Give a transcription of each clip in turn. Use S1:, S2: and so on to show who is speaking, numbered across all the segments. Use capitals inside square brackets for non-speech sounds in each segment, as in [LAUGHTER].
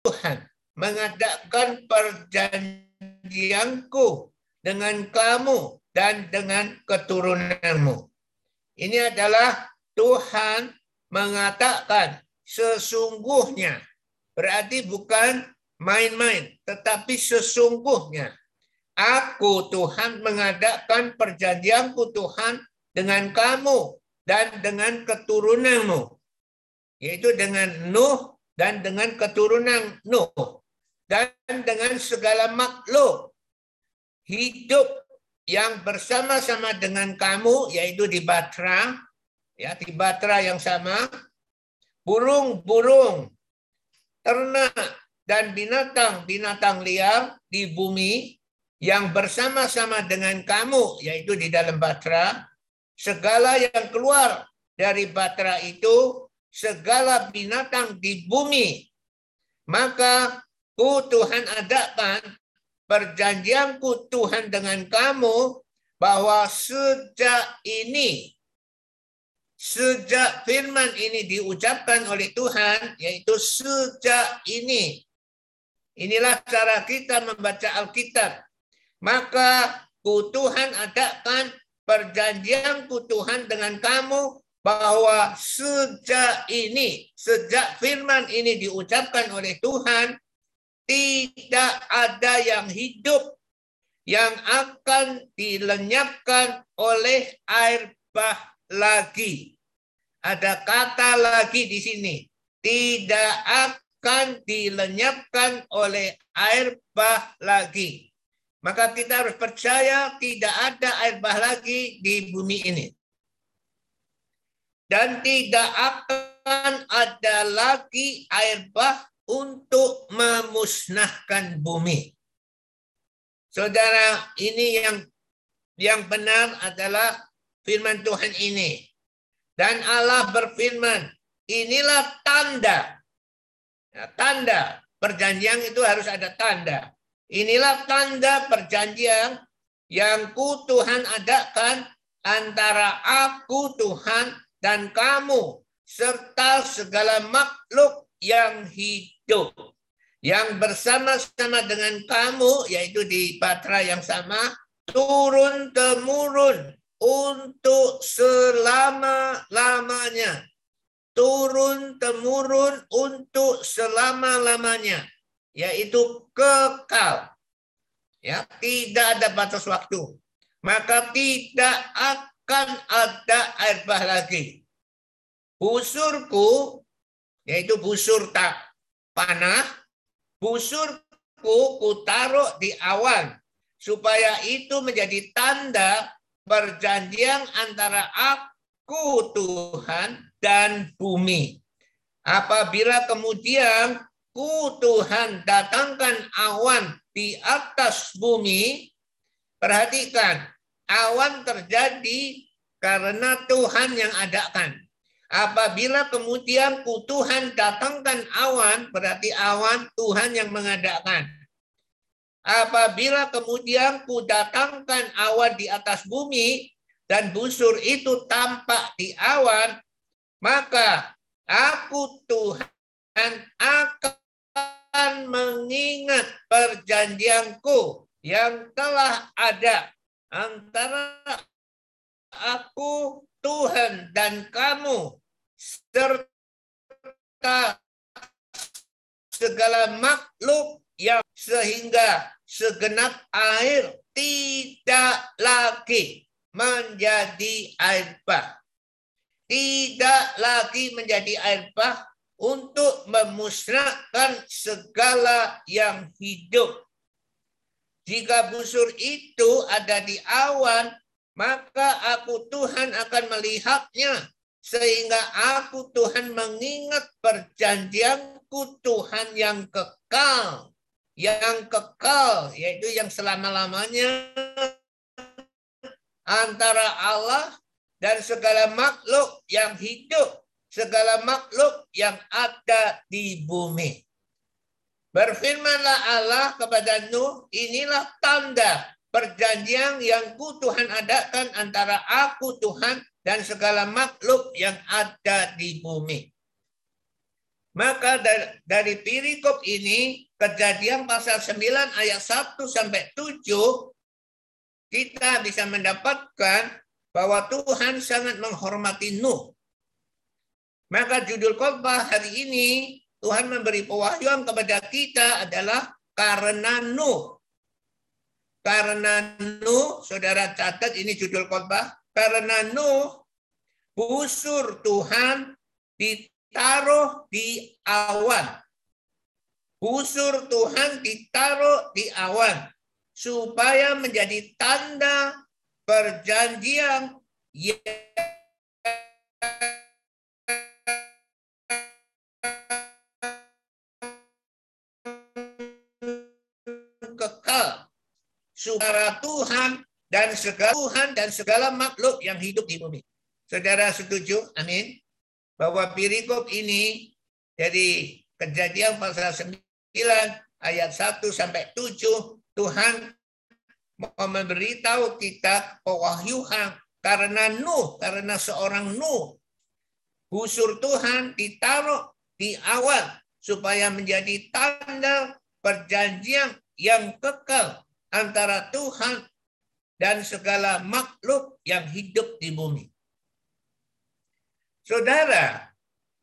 S1: Tuhan mengadakan perjanjianku dengan kamu dan dengan keturunanmu. Ini adalah Tuhan mengatakan sesungguhnya. Berarti bukan main-main, tetapi sesungguhnya. Aku Tuhan mengadakan perjanjianku Tuhan dengan kamu dan dengan keturunanmu. Yaitu dengan Nuh dan dengan keturunan Nuh. Dan dengan segala makhluk. Hidup yang bersama-sama dengan kamu, yaitu di Batra, ya di Batra yang sama, burung-burung, ternak, dan binatang-binatang liar di bumi yang bersama-sama dengan kamu, yaitu di dalam Batra, segala yang keluar dari Batra itu, segala binatang di bumi, maka ku Tuhan adakan perjanjianku Tuhan dengan kamu bahwa sejak ini sejak firman ini diucapkan oleh Tuhan yaitu sejak ini. Inilah cara kita membaca Alkitab. Maka ku Tuhan adakan perjanjianku Tuhan dengan kamu bahwa sejak ini sejak firman ini diucapkan oleh Tuhan tidak ada yang hidup yang akan dilenyapkan oleh air bah lagi. Ada kata lagi di sini. Tidak akan dilenyapkan oleh air bah lagi. Maka kita harus percaya tidak ada air bah lagi di bumi ini. Dan tidak akan ada lagi air bah untuk memusnahkan bumi. Saudara, ini yang yang benar adalah firman Tuhan ini. Dan Allah berfirman, inilah tanda. Ya, tanda perjanjian itu harus ada tanda. Inilah tanda perjanjian yang ku Tuhan adakan antara aku Tuhan dan kamu serta segala makhluk yang hidup yang bersama-sama dengan kamu yaitu di patra yang sama turun temurun untuk selama-lamanya. Turun temurun untuk selama-lamanya yaitu kekal. Ya tidak ada batas waktu. Maka tidak akan ada air bah lagi busurku yaitu busur tak panah, busurku kutaruh di awan, supaya itu menjadi tanda perjanjian antara aku Tuhan dan bumi. Apabila kemudian ku Tuhan datangkan awan di atas bumi, perhatikan, awan terjadi karena Tuhan yang adakan. Apabila kemudian Tuhan datangkan awan, berarti awan Tuhan yang mengadakan. Apabila kemudian ku datangkan awan di atas bumi dan busur itu tampak di awan, maka aku Tuhan akan mengingat perjanjianku yang telah ada antara aku Tuhan dan kamu serta segala makhluk yang sehingga segenap air tidak lagi menjadi air bah. Tidak lagi menjadi air bah untuk memusnahkan segala yang hidup. Jika busur itu ada di awan, maka aku Tuhan akan melihatnya sehingga aku Tuhan mengingat perjanjianku Tuhan yang kekal, yang kekal, yaitu yang selama-lamanya antara Allah dan segala makhluk yang hidup, segala makhluk yang ada di bumi. Berfirmanlah Allah kepada Nuh, inilah tanda perjanjian yang ku Tuhan adakan antara aku Tuhan dan segala makhluk yang ada di bumi. Maka dari perikop ini, kejadian pasal 9 ayat 1 sampai 7, kita bisa mendapatkan bahwa Tuhan sangat menghormati Nuh. Maka judul khotbah hari ini, Tuhan memberi pewahyuan kepada kita adalah karena Nuh. Karena Nuh, saudara catat ini judul khotbah, karena Nuh busur Tuhan ditaruh di awan. Busur Tuhan ditaruh di awan supaya menjadi tanda perjanjian yang supaya Tuhan dan segala Tuhan dan segala makhluk yang hidup di bumi. Saudara setuju? Amin bahwa perikop ini dari kejadian pasal 9 ayat 1 sampai 7 Tuhan mau memberitahu kita pewahyuan karena Nuh, karena seorang Nuh. Busur Tuhan ditaruh di awal supaya menjadi tanda perjanjian yang kekal antara Tuhan dan segala makhluk yang hidup di bumi. Saudara,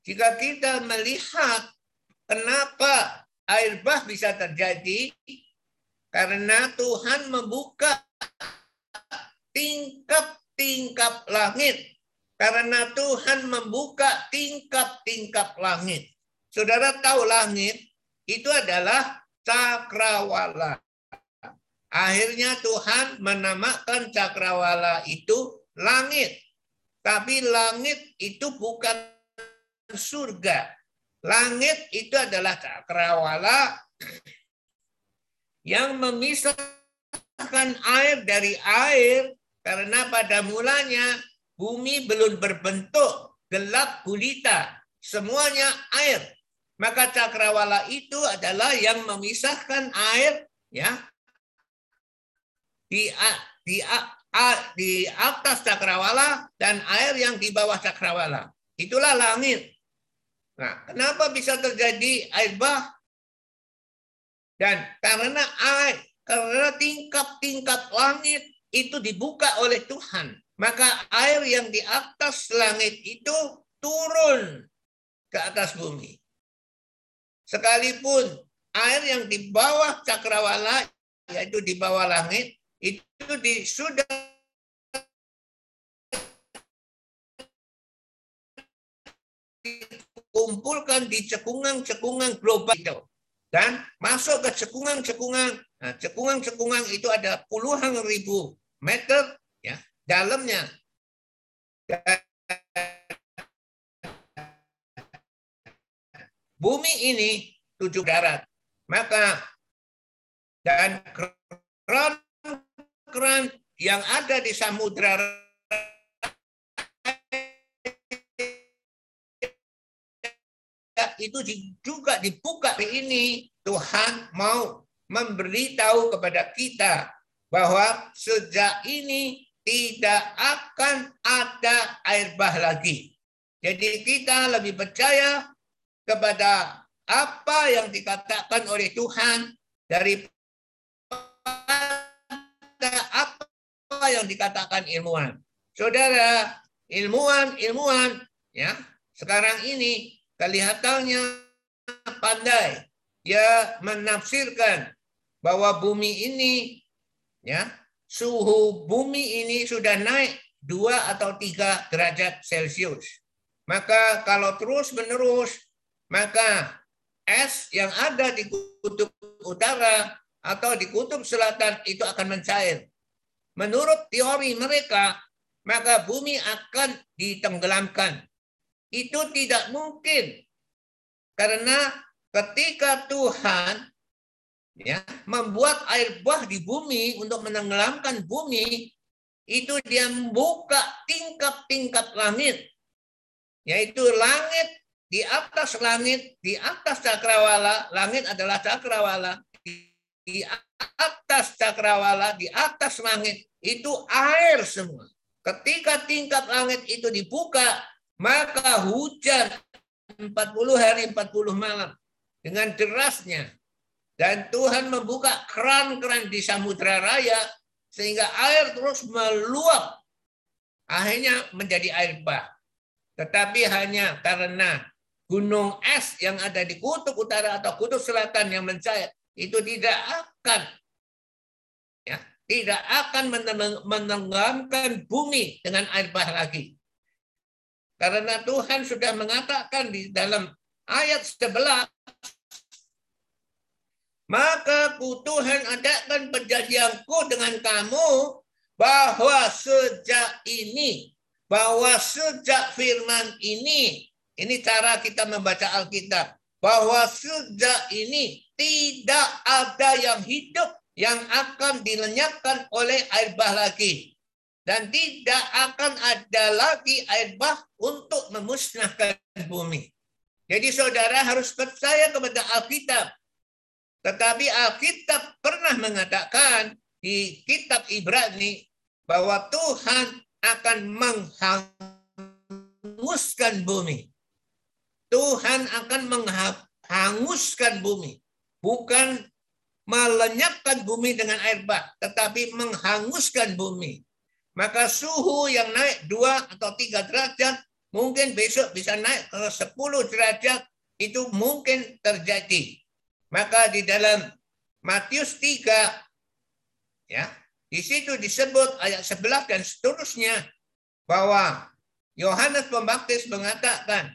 S1: jika kita melihat kenapa air bah bisa terjadi, karena Tuhan membuka tingkap-tingkap langit. Karena Tuhan membuka tingkap-tingkap langit. Saudara tahu langit itu adalah cakrawala. Akhirnya Tuhan menamakan cakrawala itu langit. Tapi langit itu bukan surga. Langit itu adalah cakrawala yang memisahkan air dari air karena pada mulanya bumi belum berbentuk gelap gulita, semuanya air. Maka cakrawala itu adalah yang memisahkan air ya di di di atas cakrawala dan air yang di bawah cakrawala. Itulah langit. Nah, kenapa bisa terjadi air bah? Dan karena air, karena tingkap-tingkap langit itu dibuka oleh Tuhan. Maka air yang di atas langit itu turun ke atas bumi. Sekalipun air yang di bawah cakrawala, yaitu di bawah langit, itu di, sudah dikumpulkan di cekungan-cekungan global itu dan masuk ke cekungan-cekungan. Nah, cekungan-cekungan itu ada puluhan ribu meter ya dalamnya. bumi ini tujuh darat. Maka dan keran keran yang ada di samudra itu juga dibuka ini Tuhan mau memberitahu kepada kita bahwa sejak ini tidak akan ada air bah lagi. Jadi kita lebih percaya kepada apa yang dikatakan oleh Tuhan dari apa yang dikatakan ilmuwan. Saudara, ilmuwan-ilmuwan ya sekarang ini kelihatannya pandai. Dia menafsirkan bahwa bumi ini ya suhu bumi ini sudah naik dua atau tiga derajat Celcius. Maka kalau terus menerus maka es yang ada di kutub utara atau di kutub selatan itu akan mencair. Menurut teori mereka, maka bumi akan ditenggelamkan. Itu tidak mungkin. Karena ketika Tuhan ya membuat air bah di bumi untuk menenggelamkan bumi, itu dia membuka tingkap-tingkap langit. Yaitu langit di atas langit, di atas cakrawala, langit adalah cakrawala, di atas cakrawala, di atas langit, itu air semua. Ketika tingkat langit itu dibuka, maka hujan 40 hari 40 malam dengan derasnya. Dan Tuhan membuka keran-keran di Samudra Raya sehingga air terus meluap. Akhirnya menjadi air bah. Tetapi hanya karena gunung es yang ada di kutub utara atau kutub selatan yang mencair itu tidak akan ya tidak akan menenggelamkan bumi dengan air bah lagi. Karena Tuhan sudah mengatakan di dalam ayat 11 maka ku Tuhan adakan perjanjianku dengan kamu bahwa sejak ini, bahwa sejak firman ini, ini cara kita membaca Alkitab, bahwa sejak ini tidak ada yang hidup yang akan dilenyapkan oleh air bah lagi. Dan tidak akan ada lagi air bah untuk memusnahkan bumi. Jadi saudara harus percaya kepada Alkitab tetapi Alkitab pernah mengatakan di kitab Ibrani bahwa Tuhan akan menghanguskan bumi. Tuhan akan menghanguskan bumi. Bukan melenyapkan bumi dengan air bah, tetapi menghanguskan bumi. Maka suhu yang naik dua atau tiga derajat, mungkin besok bisa naik ke 10 derajat, itu mungkin terjadi. Maka di dalam Matius 3 ya, di situ disebut ayat 11 dan seterusnya bahwa Yohanes Pembaptis mengatakan,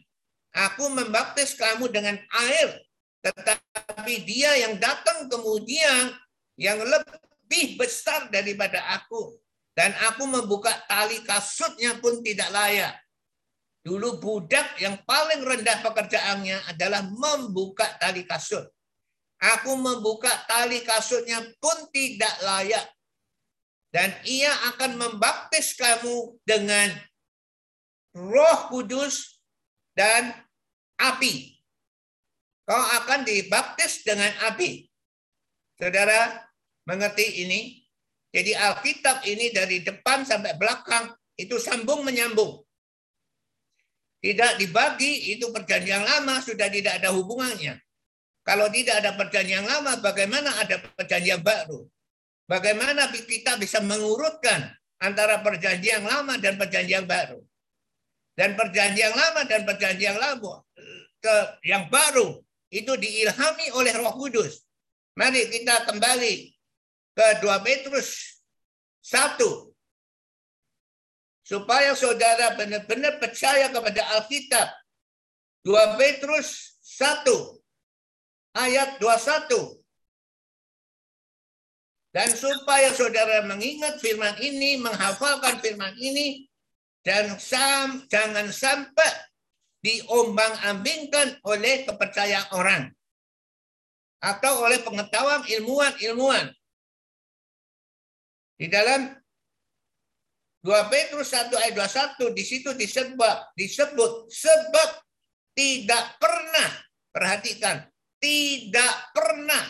S1: "Aku membaptis kamu dengan air, tetapi dia yang datang kemudian yang lebih besar daripada aku, dan aku membuka tali kasutnya pun tidak layak." Dulu budak yang paling rendah pekerjaannya adalah membuka tali kasut. Aku membuka tali kasutnya pun tidak layak. Dan ia akan membaptis kamu dengan roh kudus dan api. Kau akan dibaptis dengan api. Saudara, mengerti ini? Jadi Alkitab ini dari depan sampai belakang itu sambung menyambung. Tidak dibagi, itu perjanjian lama sudah tidak ada hubungannya. Kalau tidak ada perjanjian lama, bagaimana ada perjanjian baru? Bagaimana kita bisa mengurutkan antara perjanjian lama dan perjanjian baru? Dan perjanjian lama dan perjanjian lama ke yang baru itu diilhami oleh Roh Kudus. Mari kita kembali ke 2 Petrus 1 supaya saudara benar-benar percaya kepada Alkitab. 2 Petrus 1 ayat 21. Dan supaya saudara mengingat firman ini, menghafalkan firman ini, dan sam, jangan sampai diombang-ambingkan oleh kepercayaan orang. Atau oleh pengetahuan ilmuwan-ilmuwan. Di dalam 2 Petrus 1 ayat 21 di situ disebut disebut sebab tidak pernah perhatikan tidak pernah.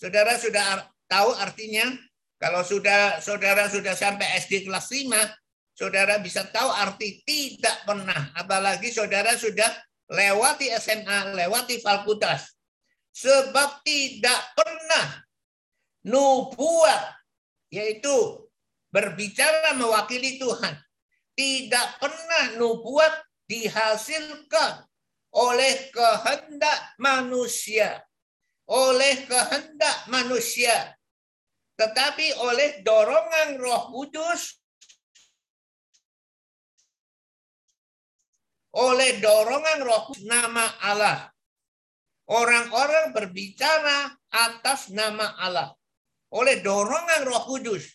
S1: Saudara sudah tahu artinya? Kalau sudah saudara sudah sampai SD kelas 5, saudara bisa tahu arti tidak pernah. Apalagi saudara sudah lewati SMA, lewati fakultas. Sebab tidak pernah nubuat, yaitu berbicara mewakili Tuhan. Tidak pernah nubuat dihasilkan oleh kehendak manusia. Oleh kehendak manusia. Tetapi oleh dorongan roh kudus. Oleh dorongan roh kudus nama Allah. Orang-orang berbicara atas nama Allah. Oleh dorongan roh kudus.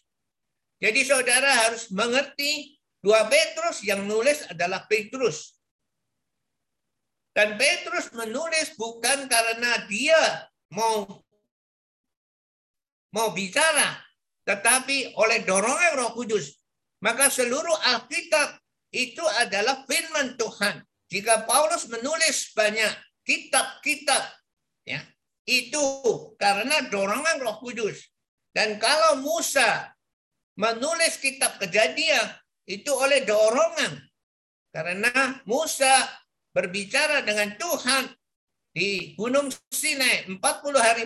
S1: Jadi saudara harus mengerti dua Petrus yang nulis adalah Petrus. Dan Petrus menulis bukan karena dia mau mau bicara, tetapi oleh dorongan Roh Kudus. Maka seluruh Alkitab itu adalah firman Tuhan. Jika Paulus menulis banyak kitab-kitab, ya itu karena dorongan Roh Kudus. Dan kalau Musa menulis kitab Kejadian itu oleh dorongan, karena Musa berbicara dengan Tuhan di Gunung Sinai 40 hari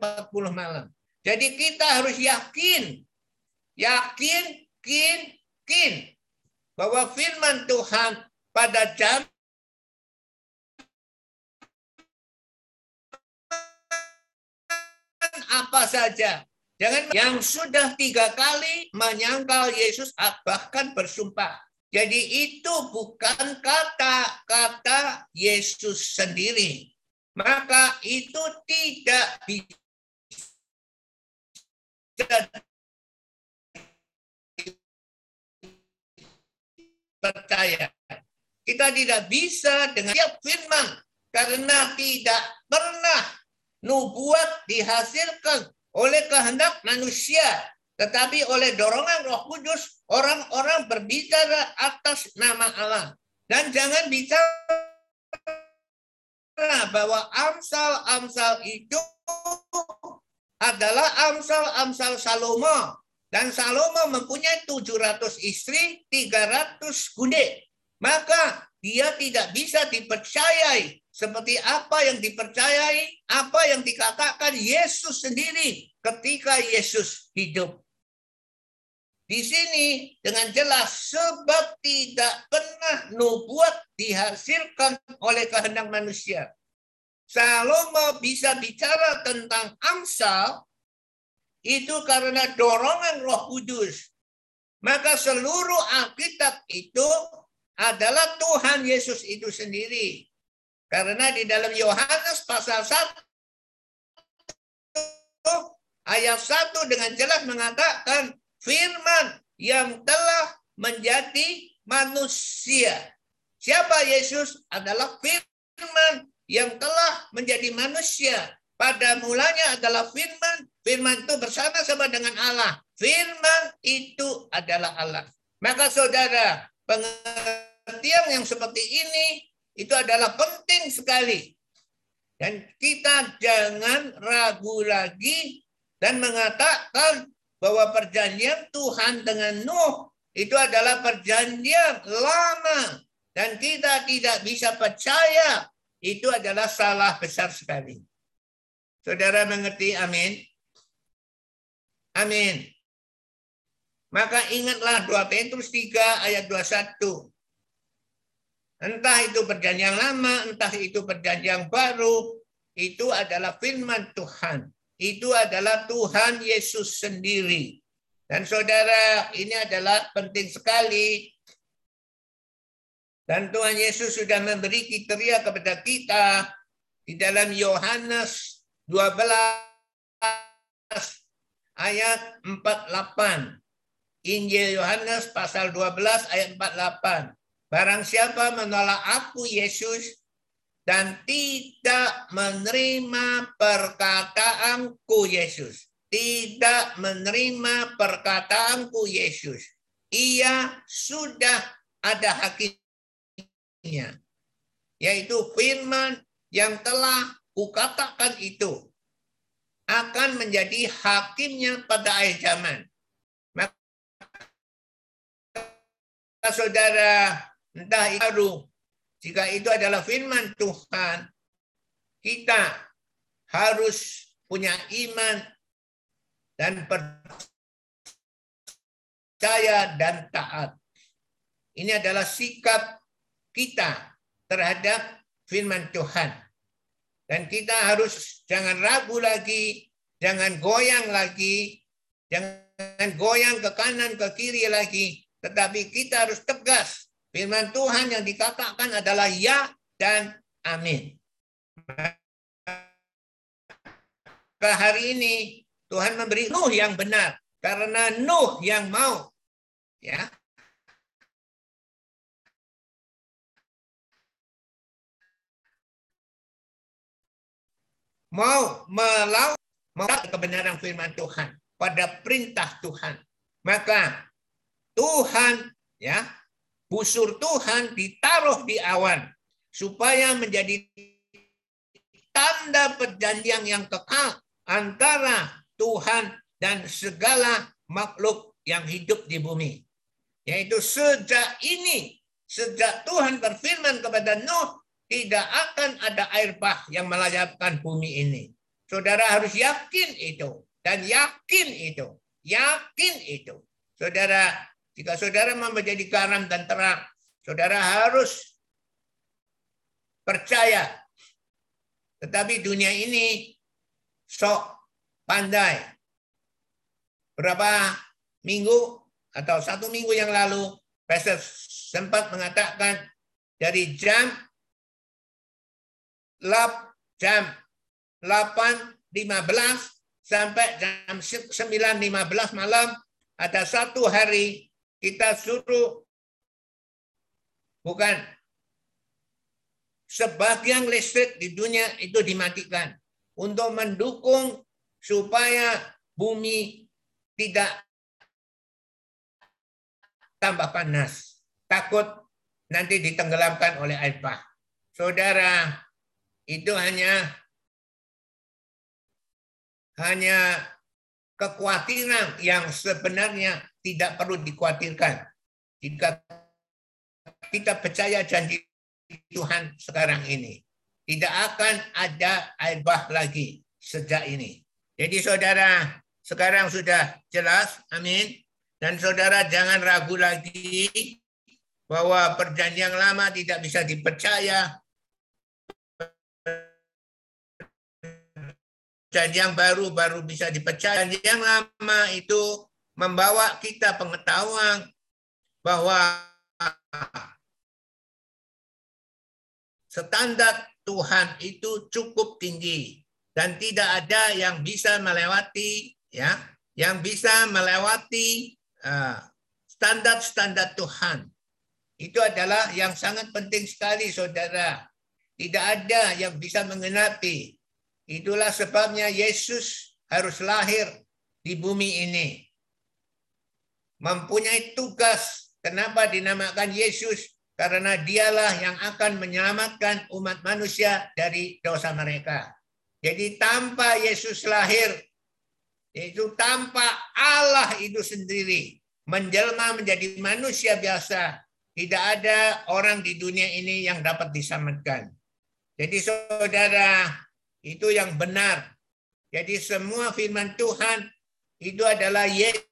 S1: 40 malam. Jadi kita harus yakin, yakin, kin, kin bahwa firman Tuhan pada jam apa saja. Jangan yang sudah tiga kali menyangkal Yesus bahkan bersumpah. Jadi itu bukan kata-kata Yesus sendiri. Maka itu tidak bisa percaya. Kita tidak bisa dengan tiap firman karena tidak pernah nubuat dihasilkan oleh kehendak manusia, tetapi oleh dorongan Roh Kudus orang-orang berbicara atas nama Allah. Dan jangan bicara bahwa amsal-amsal itu adalah amsal-amsal Salomo. Dan Salomo mempunyai 700 istri, 300 gunde. Maka dia tidak bisa dipercayai seperti apa yang dipercayai, apa yang dikatakan Yesus sendiri ketika Yesus hidup. Di sini dengan jelas sebab tidak pernah nubuat dihasilkan oleh kehendak manusia. Salomo bisa bicara tentang Amsal itu karena dorongan Roh Kudus. Maka seluruh Alkitab itu adalah Tuhan Yesus itu sendiri. Karena di dalam Yohanes pasal 1 ayat 1 dengan jelas mengatakan firman yang telah menjadi manusia. Siapa Yesus adalah firman yang telah menjadi manusia. Pada mulanya adalah firman, firman itu bersama-sama dengan Allah. Firman itu adalah Allah. Maka saudara, pengertian yang seperti ini itu adalah penting sekali. Dan kita jangan ragu lagi dan mengatakan bahwa perjanjian Tuhan dengan Nuh itu adalah perjanjian lama. Dan kita tidak bisa percaya itu adalah salah besar sekali. Saudara mengerti? Amin. Amin. Maka ingatlah 2 Petrus 3 ayat 21. Entah itu perjanjian lama, entah itu perjanjian baru, itu adalah firman Tuhan. Itu adalah Tuhan Yesus sendiri. Dan saudara, ini adalah penting sekali. Dan Tuhan Yesus sudah memberi kriteria kepada kita di dalam Yohanes 12 ayat 48. Injil Yohanes pasal 12 ayat 48. Barang siapa menolak aku Yesus dan tidak menerima perkataanku Yesus, tidak menerima perkataanku Yesus, ia sudah ada hakimnya, yaitu firman yang telah kukatakan itu akan menjadi hakimnya pada akhir zaman. Maka saudara entah itu jika itu adalah firman Tuhan, kita harus punya iman dan percaya dan taat. Ini adalah sikap kita terhadap firman Tuhan. Dan kita harus jangan ragu lagi, jangan goyang lagi, jangan goyang ke kanan ke kiri lagi, tetapi kita harus tegas Firman Tuhan yang dikatakan adalah ya dan amin. Maka hari ini Tuhan memberi Nuh yang benar karena Nuh yang mau ya mau melawan kebenaran firman Tuhan pada perintah Tuhan maka Tuhan ya busur Tuhan ditaruh di awan supaya menjadi tanda perjanjian yang kekal antara Tuhan dan segala makhluk yang hidup di bumi. Yaitu sejak ini sejak Tuhan berfirman kepada Nuh, tidak akan ada air bah yang melayapkan bumi ini. Saudara harus yakin itu. Dan yakin itu. Yakin itu. Saudara, jika saudara mau menjadi garam dan terang, saudara harus percaya. Tetapi dunia ini sok pandai. Berapa minggu atau satu minggu yang lalu, Pastor sempat mengatakan dari jam lap jam 8.15 sampai jam 9.15 malam ada satu hari kita suruh bukan sebagian listrik di dunia itu dimatikan untuk mendukung supaya bumi tidak tambah panas. Takut nanti ditenggelamkan oleh air bah. Saudara, itu hanya hanya kekhawatiran yang sebenarnya tidak perlu dikhawatirkan. Jika kita percaya janji Tuhan sekarang ini, tidak akan ada air bah lagi sejak ini. Jadi saudara, sekarang sudah jelas, amin. Dan saudara jangan ragu lagi bahwa perjanjian lama tidak bisa dipercaya. Perjanjian baru baru bisa dipercaya. Perjanjian lama itu membawa kita pengetahuan bahwa standar Tuhan itu cukup tinggi. Dan tidak ada yang bisa melewati ya yang bisa melewati uh, standar-standar Tuhan. Itu adalah yang sangat penting sekali saudara. Tidak ada yang bisa mengenapi itulah sebabnya Yesus harus lahir di bumi ini mempunyai tugas kenapa dinamakan Yesus karena dialah yang akan menyelamatkan umat manusia dari dosa mereka. Jadi tanpa Yesus lahir, itu tanpa Allah itu sendiri menjelma menjadi manusia biasa, tidak ada orang di dunia ini yang dapat diselamatkan. Jadi saudara, itu yang benar. Jadi semua firman Tuhan itu adalah Yesus.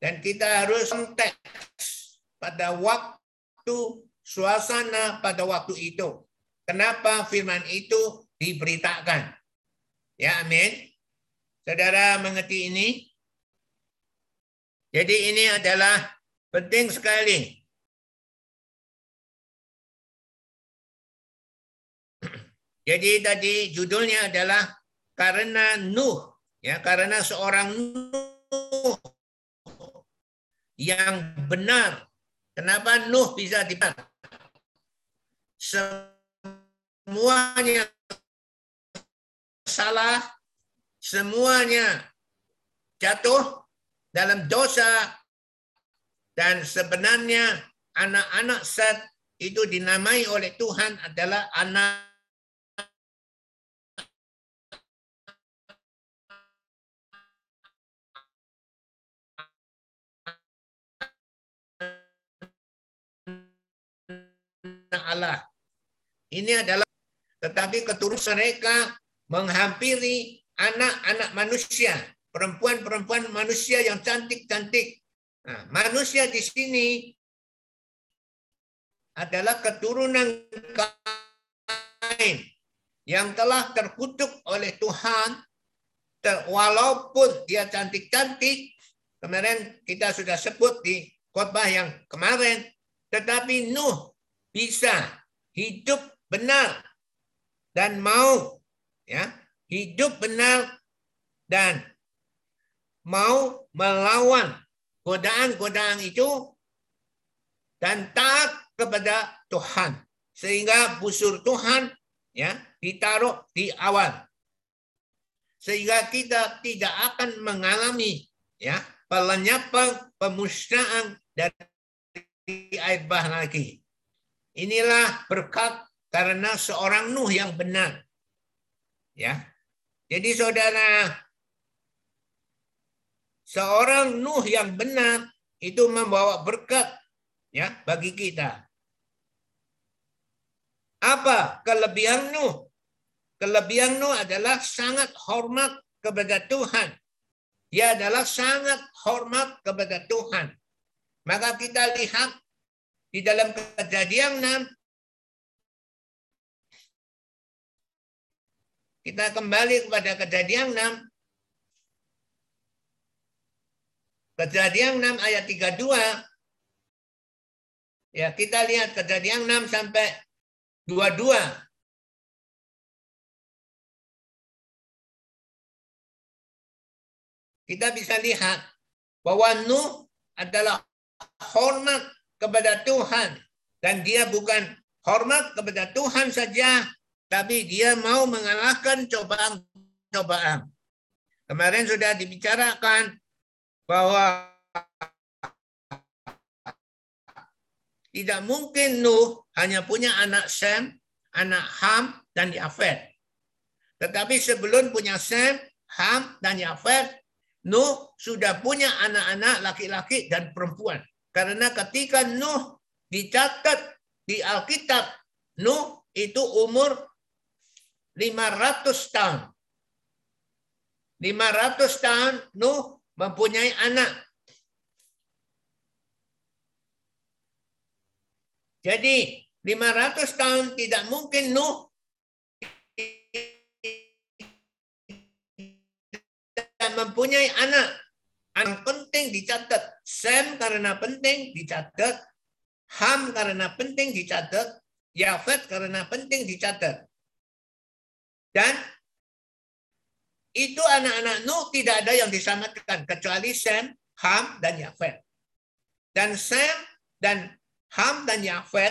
S1: Dan kita harus konteks pada waktu suasana pada waktu itu. Kenapa firman itu diberitakan? Ya, amin. Saudara mengerti ini? Jadi ini adalah penting sekali. Jadi tadi judulnya adalah karena Nuh, ya karena seorang Nuh yang benar. Kenapa Nuh bisa dipakai? Semuanya salah, semuanya jatuh dalam dosa dan sebenarnya anak-anak Set itu dinamai oleh Tuhan adalah anak Allah. Ini adalah tetapi keturunan mereka menghampiri anak-anak manusia, perempuan-perempuan manusia yang cantik-cantik. Nah, manusia di sini adalah keturunan kain yang telah terkutuk oleh Tuhan walaupun dia cantik-cantik kemarin kita sudah sebut di khotbah yang kemarin tetapi Nuh bisa. Hidup benar dan mau ya. Hidup benar dan mau melawan godaan-godaan itu dan taat kepada Tuhan. Sehingga busur Tuhan ya ditaruh di awal sehingga kita tidak akan mengalami ya pelenyapan pemusnahan dari air bah lagi Inilah berkat karena seorang Nuh yang benar. Ya. Jadi saudara, seorang Nuh yang benar itu membawa berkat ya bagi kita. Apa kelebihan Nuh? Kelebihan Nuh adalah sangat hormat kepada Tuhan. Dia adalah sangat hormat kepada Tuhan. Maka kita lihat di dalam kejadian 6 Kita kembali kepada kejadian 6 Kejadian 6 ayat 32. Ya, kita lihat kejadian 6 sampai 22. Kita bisa lihat bahwa Nuh adalah hormat kepada Tuhan. Dan dia bukan hormat kepada Tuhan saja, tapi dia mau mengalahkan cobaan-cobaan. Kemarin sudah dibicarakan bahwa tidak mungkin Nuh hanya punya anak Sem, anak Ham, dan Yafet. Tetapi sebelum punya Sem, Ham, dan Yafet, Nuh sudah punya anak-anak laki-laki dan perempuan. Karena ketika Nuh dicatat di Alkitab, Nuh itu umur 500 tahun. 500 tahun Nuh mempunyai anak. Jadi 500 tahun tidak mungkin Nuh mempunyai anak. Yang penting dicatat. Sem karena penting dicatat. Ham karena penting dicatat. Yafet karena penting dicatat. Dan itu anak-anak Nuh tidak ada yang diselamatkan kecuali Sem, Ham, dan Yafet. Dan Sem dan Ham dan Yafet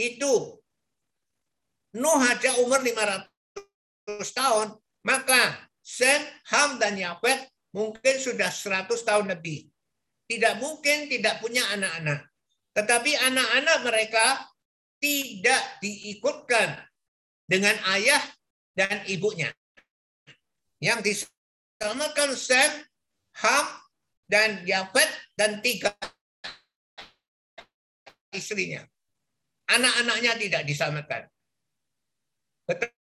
S1: itu Nuh aja umur 500 tahun, maka Sem, Ham, dan Yafet mungkin sudah 100 tahun lebih. Tidak mungkin tidak punya anak-anak. Tetapi anak-anak mereka tidak diikutkan dengan ayah dan ibunya. Yang diselamatkan Sem, Ham, dan Yafet, dan tiga istrinya. Anak-anaknya tidak diselamatkan. Betapa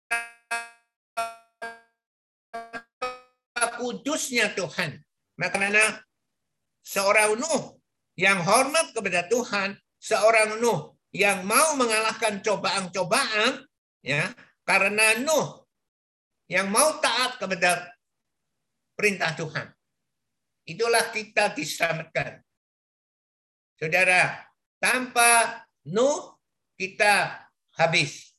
S1: kudusnya Tuhan. Maka seorang Nuh yang hormat kepada Tuhan, seorang Nuh yang mau mengalahkan cobaan-cobaan, ya karena Nuh yang mau taat kepada perintah Tuhan. Itulah kita diselamatkan. Saudara, tanpa Nuh kita habis.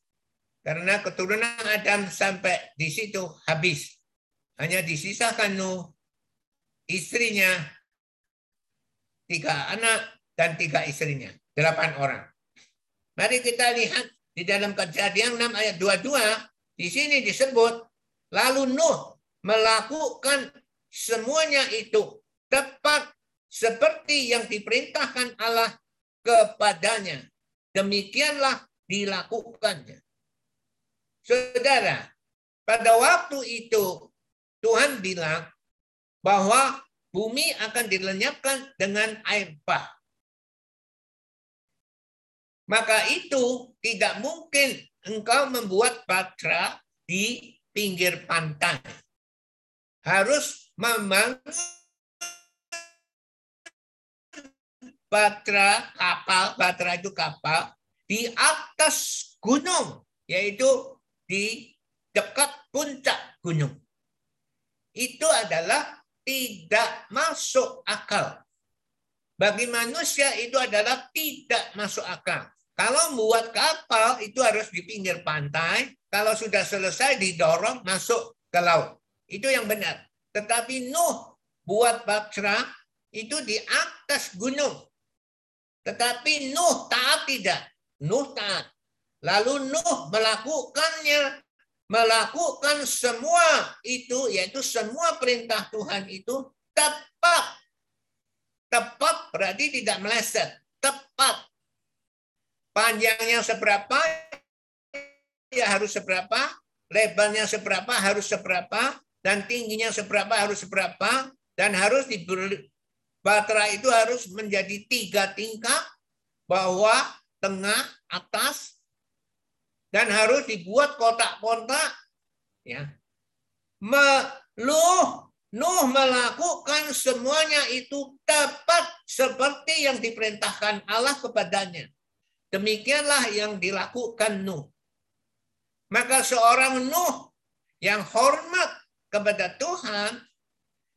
S1: Karena keturunan Adam sampai di situ habis. Hanya disisakan Nuh, istrinya, tiga anak, dan tiga istrinya. Delapan orang. Mari kita lihat di dalam kejadian 6 ayat 22, di sini disebut Lalu Nuh melakukan semuanya itu tepat seperti yang diperintahkan Allah kepadanya. Demikianlah dilakukannya. Saudara, pada waktu itu Tuhan bilang bahwa bumi akan dilenyapkan dengan air bah. Maka itu tidak mungkin engkau membuat batra di pinggir pantai. Harus membangun batra kapal, batra itu kapal di atas gunung, yaitu di dekat puncak gunung. Itu adalah tidak masuk akal. Bagi manusia itu adalah tidak masuk akal. Kalau membuat kapal itu harus di pinggir pantai, kalau sudah selesai didorong masuk ke laut. Itu yang benar. Tetapi Nuh buat Batra itu di atas gunung. Tetapi Nuh taat tidak. Nuh taat. Lalu Nuh melakukannya. Melakukan semua itu, yaitu semua perintah Tuhan itu tepat. Tepat berarti tidak meleset. Tepat. Panjangnya seberapa, ya harus seberapa, lebarnya seberapa harus seberapa, dan tingginya seberapa harus seberapa, dan harus diberi Batra itu harus menjadi tiga tingkat, bawah, tengah, atas, dan harus dibuat kotak-kotak. Ya, Meluh, Nuh melakukan semuanya itu tepat seperti yang diperintahkan Allah kepadanya. Demikianlah yang dilakukan Nuh. Maka seorang Nuh yang hormat kepada Tuhan,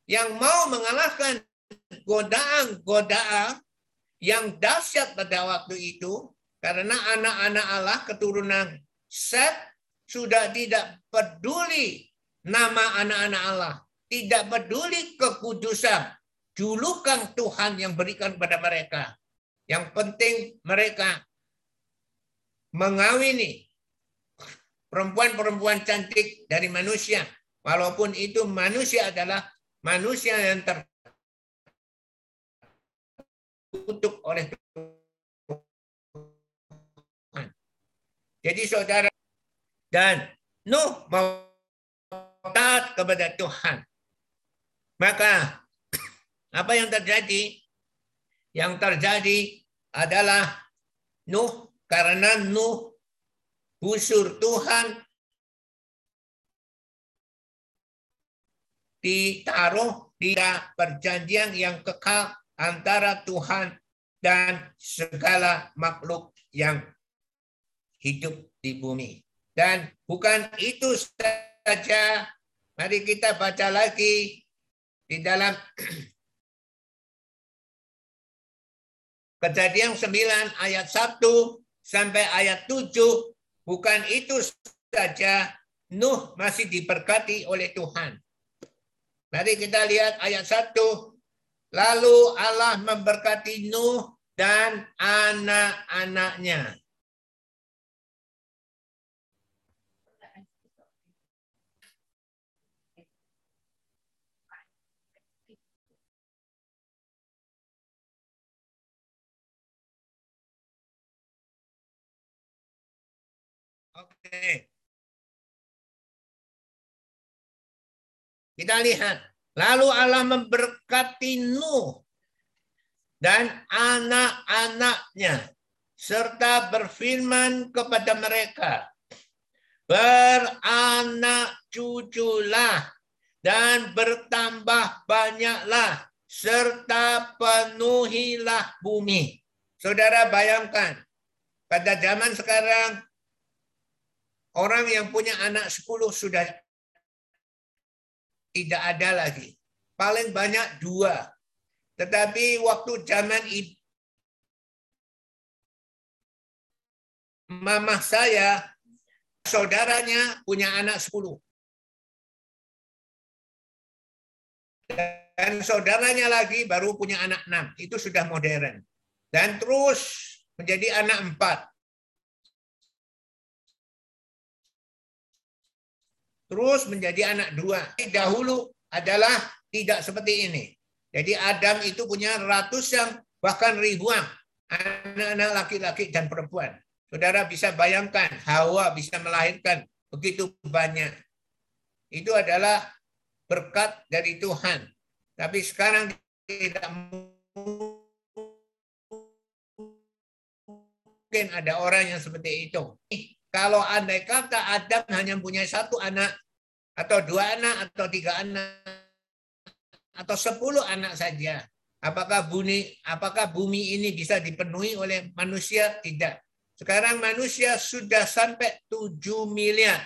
S1: yang mau mengalahkan godaan-godaan yang dahsyat pada waktu itu karena anak-anak Allah keturunan Set sudah tidak peduli nama anak-anak Allah, tidak peduli kekudusan, julukan Tuhan yang berikan pada mereka. Yang penting mereka mengawini perempuan-perempuan cantik dari manusia, walaupun itu manusia adalah manusia yang ter dikutuk oleh Tuhan. Jadi saudara dan Nuh mau taat kepada Tuhan. Maka apa yang terjadi? Yang terjadi adalah Nuh karena Nuh busur Tuhan ditaruh di perjanjian yang kekal antara Tuhan dan segala makhluk yang hidup di bumi. Dan bukan itu saja, mari kita baca lagi di dalam [CLEARS THROAT] Kejadian 9 ayat 1 sampai ayat 7, bukan itu saja Nuh masih diberkati oleh Tuhan. Mari kita lihat ayat 1 Lalu Allah memberkati Nuh dan anak-anaknya. Kita lihat Lalu Allah memberkati Nuh dan anak-anaknya serta berfirman kepada mereka, beranak cuculah dan bertambah banyaklah serta penuhilah bumi. Saudara bayangkan, pada zaman sekarang orang yang punya anak 10 sudah tidak ada lagi. Paling banyak dua. Tetapi waktu zaman mamah saya, saudaranya punya anak sepuluh. Dan saudaranya lagi baru punya anak enam. Itu sudah modern. Dan terus menjadi anak empat. Terus menjadi anak dua. Dahulu adalah tidak seperti ini. Jadi Adam itu punya ratusan bahkan ribuan anak-anak laki-laki dan perempuan. Saudara bisa bayangkan Hawa bisa melahirkan begitu banyak. Itu adalah berkat dari Tuhan. Tapi sekarang tidak mungkin ada orang yang seperti itu. Kalau andai kata Adam hanya punya satu anak, atau dua anak atau tiga anak atau sepuluh anak saja. Apakah bumi apakah bumi ini bisa dipenuhi oleh manusia? Tidak. Sekarang manusia sudah sampai tujuh miliar.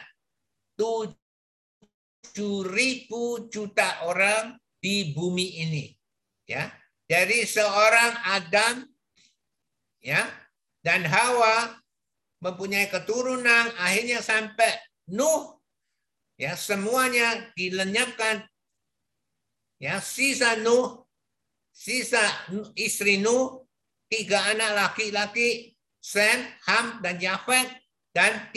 S1: tujuh ribu juta orang di bumi ini. Ya. Dari seorang Adam ya dan Hawa mempunyai keturunan akhirnya sampai Nuh ya semuanya dilenyapkan. Ya sisa Nuh sisa istri Nuh tiga anak laki-laki Sem, Ham dan Yafet dan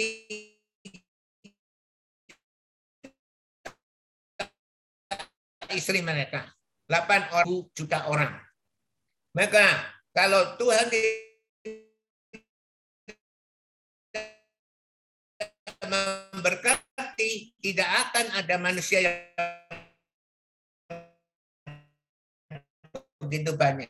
S1: istri mereka. 8 juta orang. Maka kalau Tuhan memberkati tidak akan ada manusia yang begitu banyak.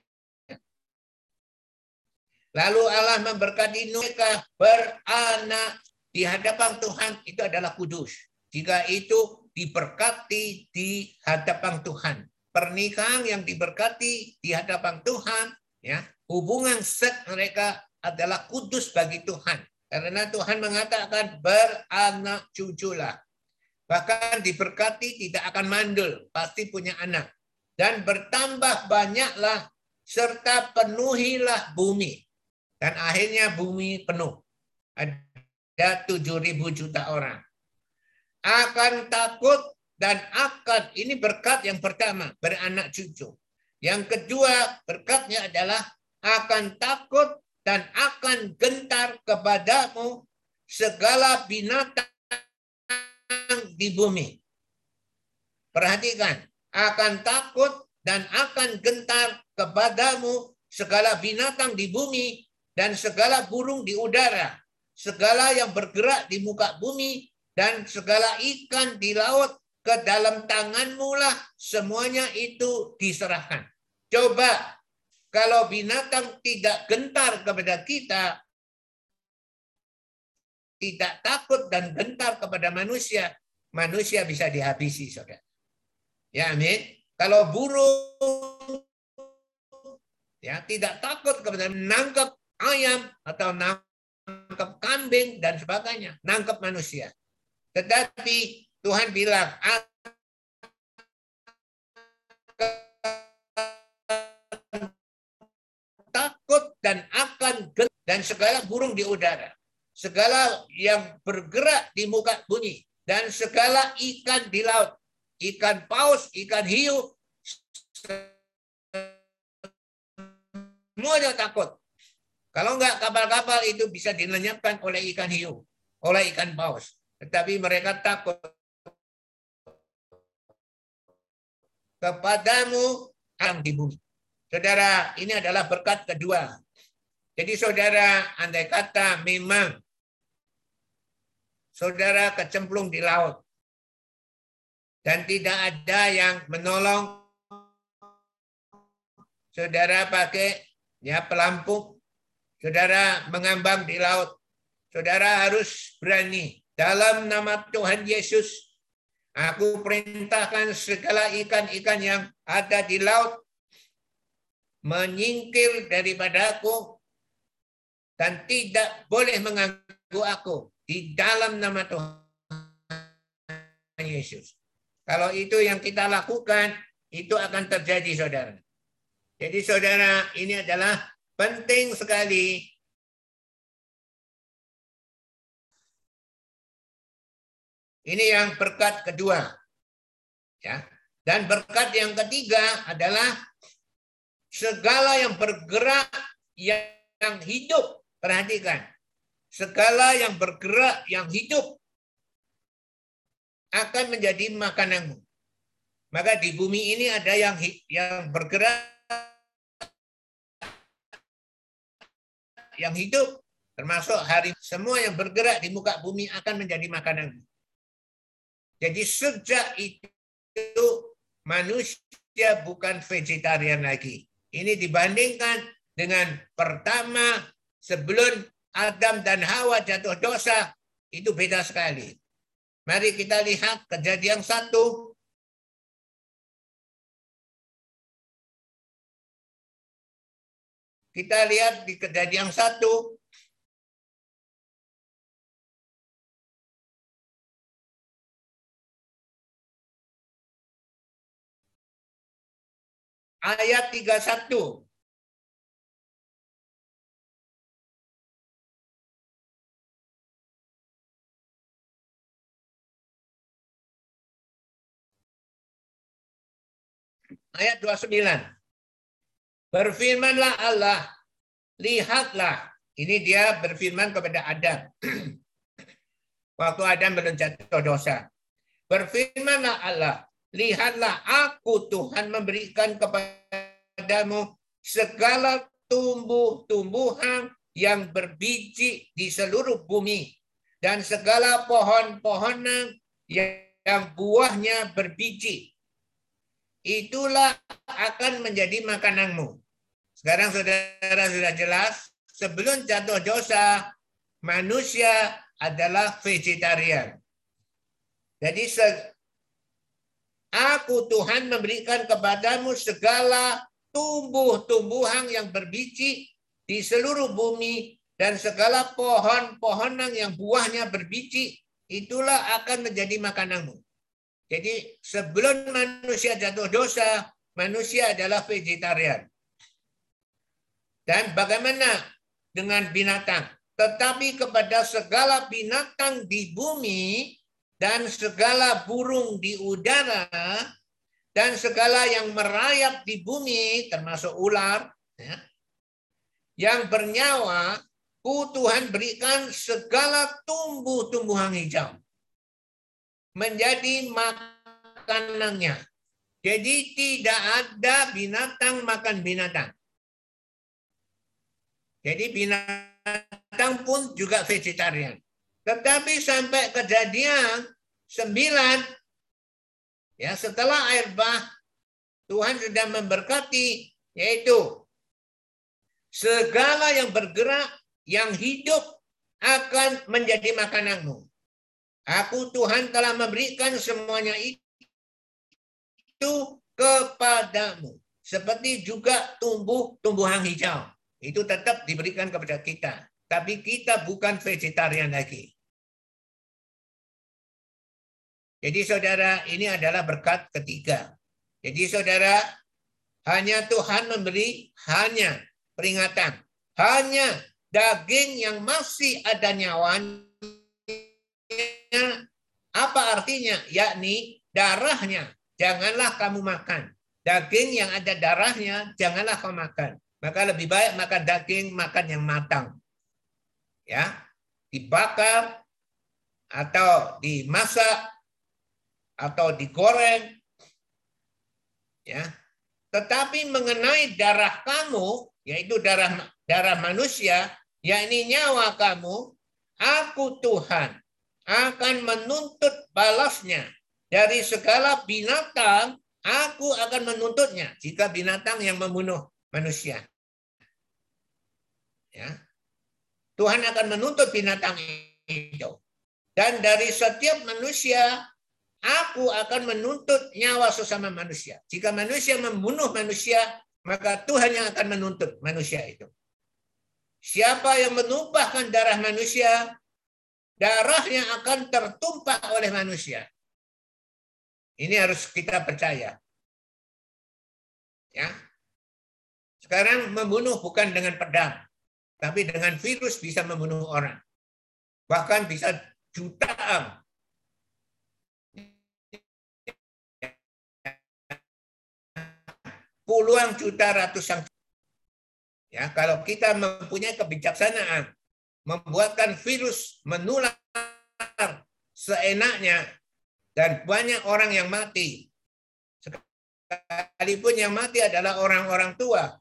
S1: Lalu Allah memberkati mereka beranak di hadapan Tuhan itu adalah kudus. Jika itu diberkati di hadapan Tuhan. Pernikahan yang diberkati di hadapan Tuhan, ya hubungan seks mereka adalah kudus bagi Tuhan. Karena Tuhan mengatakan beranak cuculah. Bahkan diberkati tidak akan mandul, pasti punya anak. Dan bertambah banyaklah serta penuhilah bumi. Dan akhirnya bumi penuh. Ada 7.000 juta orang. Akan takut dan akan, ini berkat yang pertama, beranak cucu. Yang kedua, berkatnya adalah akan takut dan akan gentar kepadamu segala binatang di bumi. Perhatikan, akan takut dan akan gentar kepadamu segala binatang di bumi dan segala burung di udara, segala yang bergerak di muka bumi, dan segala ikan di laut ke dalam tanganmu lah semuanya itu diserahkan. Coba kalau binatang tidak gentar kepada kita, tidak takut dan gentar kepada manusia, manusia bisa dihabisi, saudara. Ya, amin. Kalau burung ya tidak takut kepada menangkap ayam atau nangkep kambing dan sebagainya, nangkep manusia. Tetapi Tuhan bilang takut dan akan dan segala burung di udara, segala yang bergerak di muka bumi dan segala ikan di laut, ikan paus, ikan hiu, semuanya takut kalau enggak kapal-kapal itu bisa dilenyapkan oleh ikan hiu, oleh ikan paus. Tetapi mereka takut kepadamu yang di bumi. Saudara, ini adalah berkat kedua. Jadi saudara, andai kata memang saudara kecemplung di laut dan tidak ada yang menolong saudara pakai ya pelampung Saudara mengambang di laut. Saudara harus berani. Dalam nama Tuhan Yesus, aku perintahkan segala ikan-ikan yang ada di laut menyingkir daripada aku dan tidak boleh mengganggu aku di dalam nama Tuhan Yesus. Kalau itu yang kita lakukan, itu akan terjadi, saudara. Jadi, saudara, ini adalah Penting sekali Ini yang berkat kedua. Ya. Dan berkat yang ketiga adalah segala yang bergerak yang hidup. Perhatikan. Segala yang bergerak yang hidup akan menjadi makananmu. Maka di bumi ini ada yang yang bergerak yang hidup, termasuk hari semua yang bergerak di muka bumi akan menjadi makanan. Jadi sejak itu manusia bukan vegetarian lagi. Ini dibandingkan dengan pertama sebelum Adam dan Hawa jatuh dosa, itu beda sekali. Mari kita lihat kejadian satu Kita lihat di kejadian satu. Ayat 31. Ayat 29. Berfirmanlah Allah, lihatlah. Ini dia berfirman kepada Adam. [CLEARS THROAT] Waktu Adam belum jatuh dosa. Berfirmanlah Allah, lihatlah aku Tuhan memberikan kepadamu segala tumbuh-tumbuhan yang berbiji di seluruh bumi dan segala pohon-pohonan yang buahnya berbiji itulah akan menjadi makananmu. Sekarang saudara sudah jelas, sebelum jatuh dosa, manusia adalah vegetarian. Jadi aku Tuhan memberikan kepadamu segala tumbuh-tumbuhan yang berbiji di seluruh bumi dan segala pohon-pohonan yang buahnya berbiji itulah akan menjadi makananmu. Jadi sebelum manusia jatuh dosa, manusia adalah vegetarian. Dan bagaimana dengan binatang? Tetapi kepada segala binatang di bumi dan segala burung di udara dan segala yang merayap di bumi termasuk ular ya, yang bernyawa ku Tuhan berikan segala tumbuh-tumbuhan hijau menjadi makanannya. Jadi tidak ada binatang makan binatang. Jadi binatang pun juga vegetarian. Tetapi sampai kejadian sembilan, ya setelah air bah, Tuhan sudah memberkati, yaitu segala yang bergerak, yang hidup akan menjadi makananmu. Aku Tuhan telah memberikan semuanya itu kepadamu. Seperti juga tumbuh-tumbuhan hijau itu tetap diberikan kepada kita. Tapi kita bukan vegetarian lagi. Jadi saudara, ini adalah berkat ketiga. Jadi saudara, hanya Tuhan memberi hanya peringatan. Hanya daging yang masih ada nyawanya. Apa artinya? Yakni darahnya. Janganlah kamu makan. Daging yang ada darahnya, janganlah kamu makan. Maka lebih baik makan daging, makan yang matang. Ya, dibakar atau dimasak atau digoreng. Ya. Tetapi mengenai darah kamu, yaitu darah darah manusia, yakni nyawa kamu, aku Tuhan akan menuntut balasnya dari segala binatang, aku akan menuntutnya jika binatang yang membunuh manusia. Ya. Tuhan akan menuntut binatang itu. Dan dari setiap manusia, aku akan menuntut nyawa sesama manusia. Jika manusia membunuh manusia, maka Tuhan yang akan menuntut manusia itu. Siapa yang menumpahkan darah manusia, darahnya akan tertumpah oleh manusia. Ini harus kita percaya. Ya. Sekarang membunuh bukan dengan pedang, tapi dengan virus bisa membunuh orang. Bahkan bisa jutaan. Puluhan juta, ratusan Ya, kalau kita mempunyai kebijaksanaan, membuatkan virus menular seenaknya dan banyak orang yang mati. Sekalipun yang mati adalah orang-orang tua,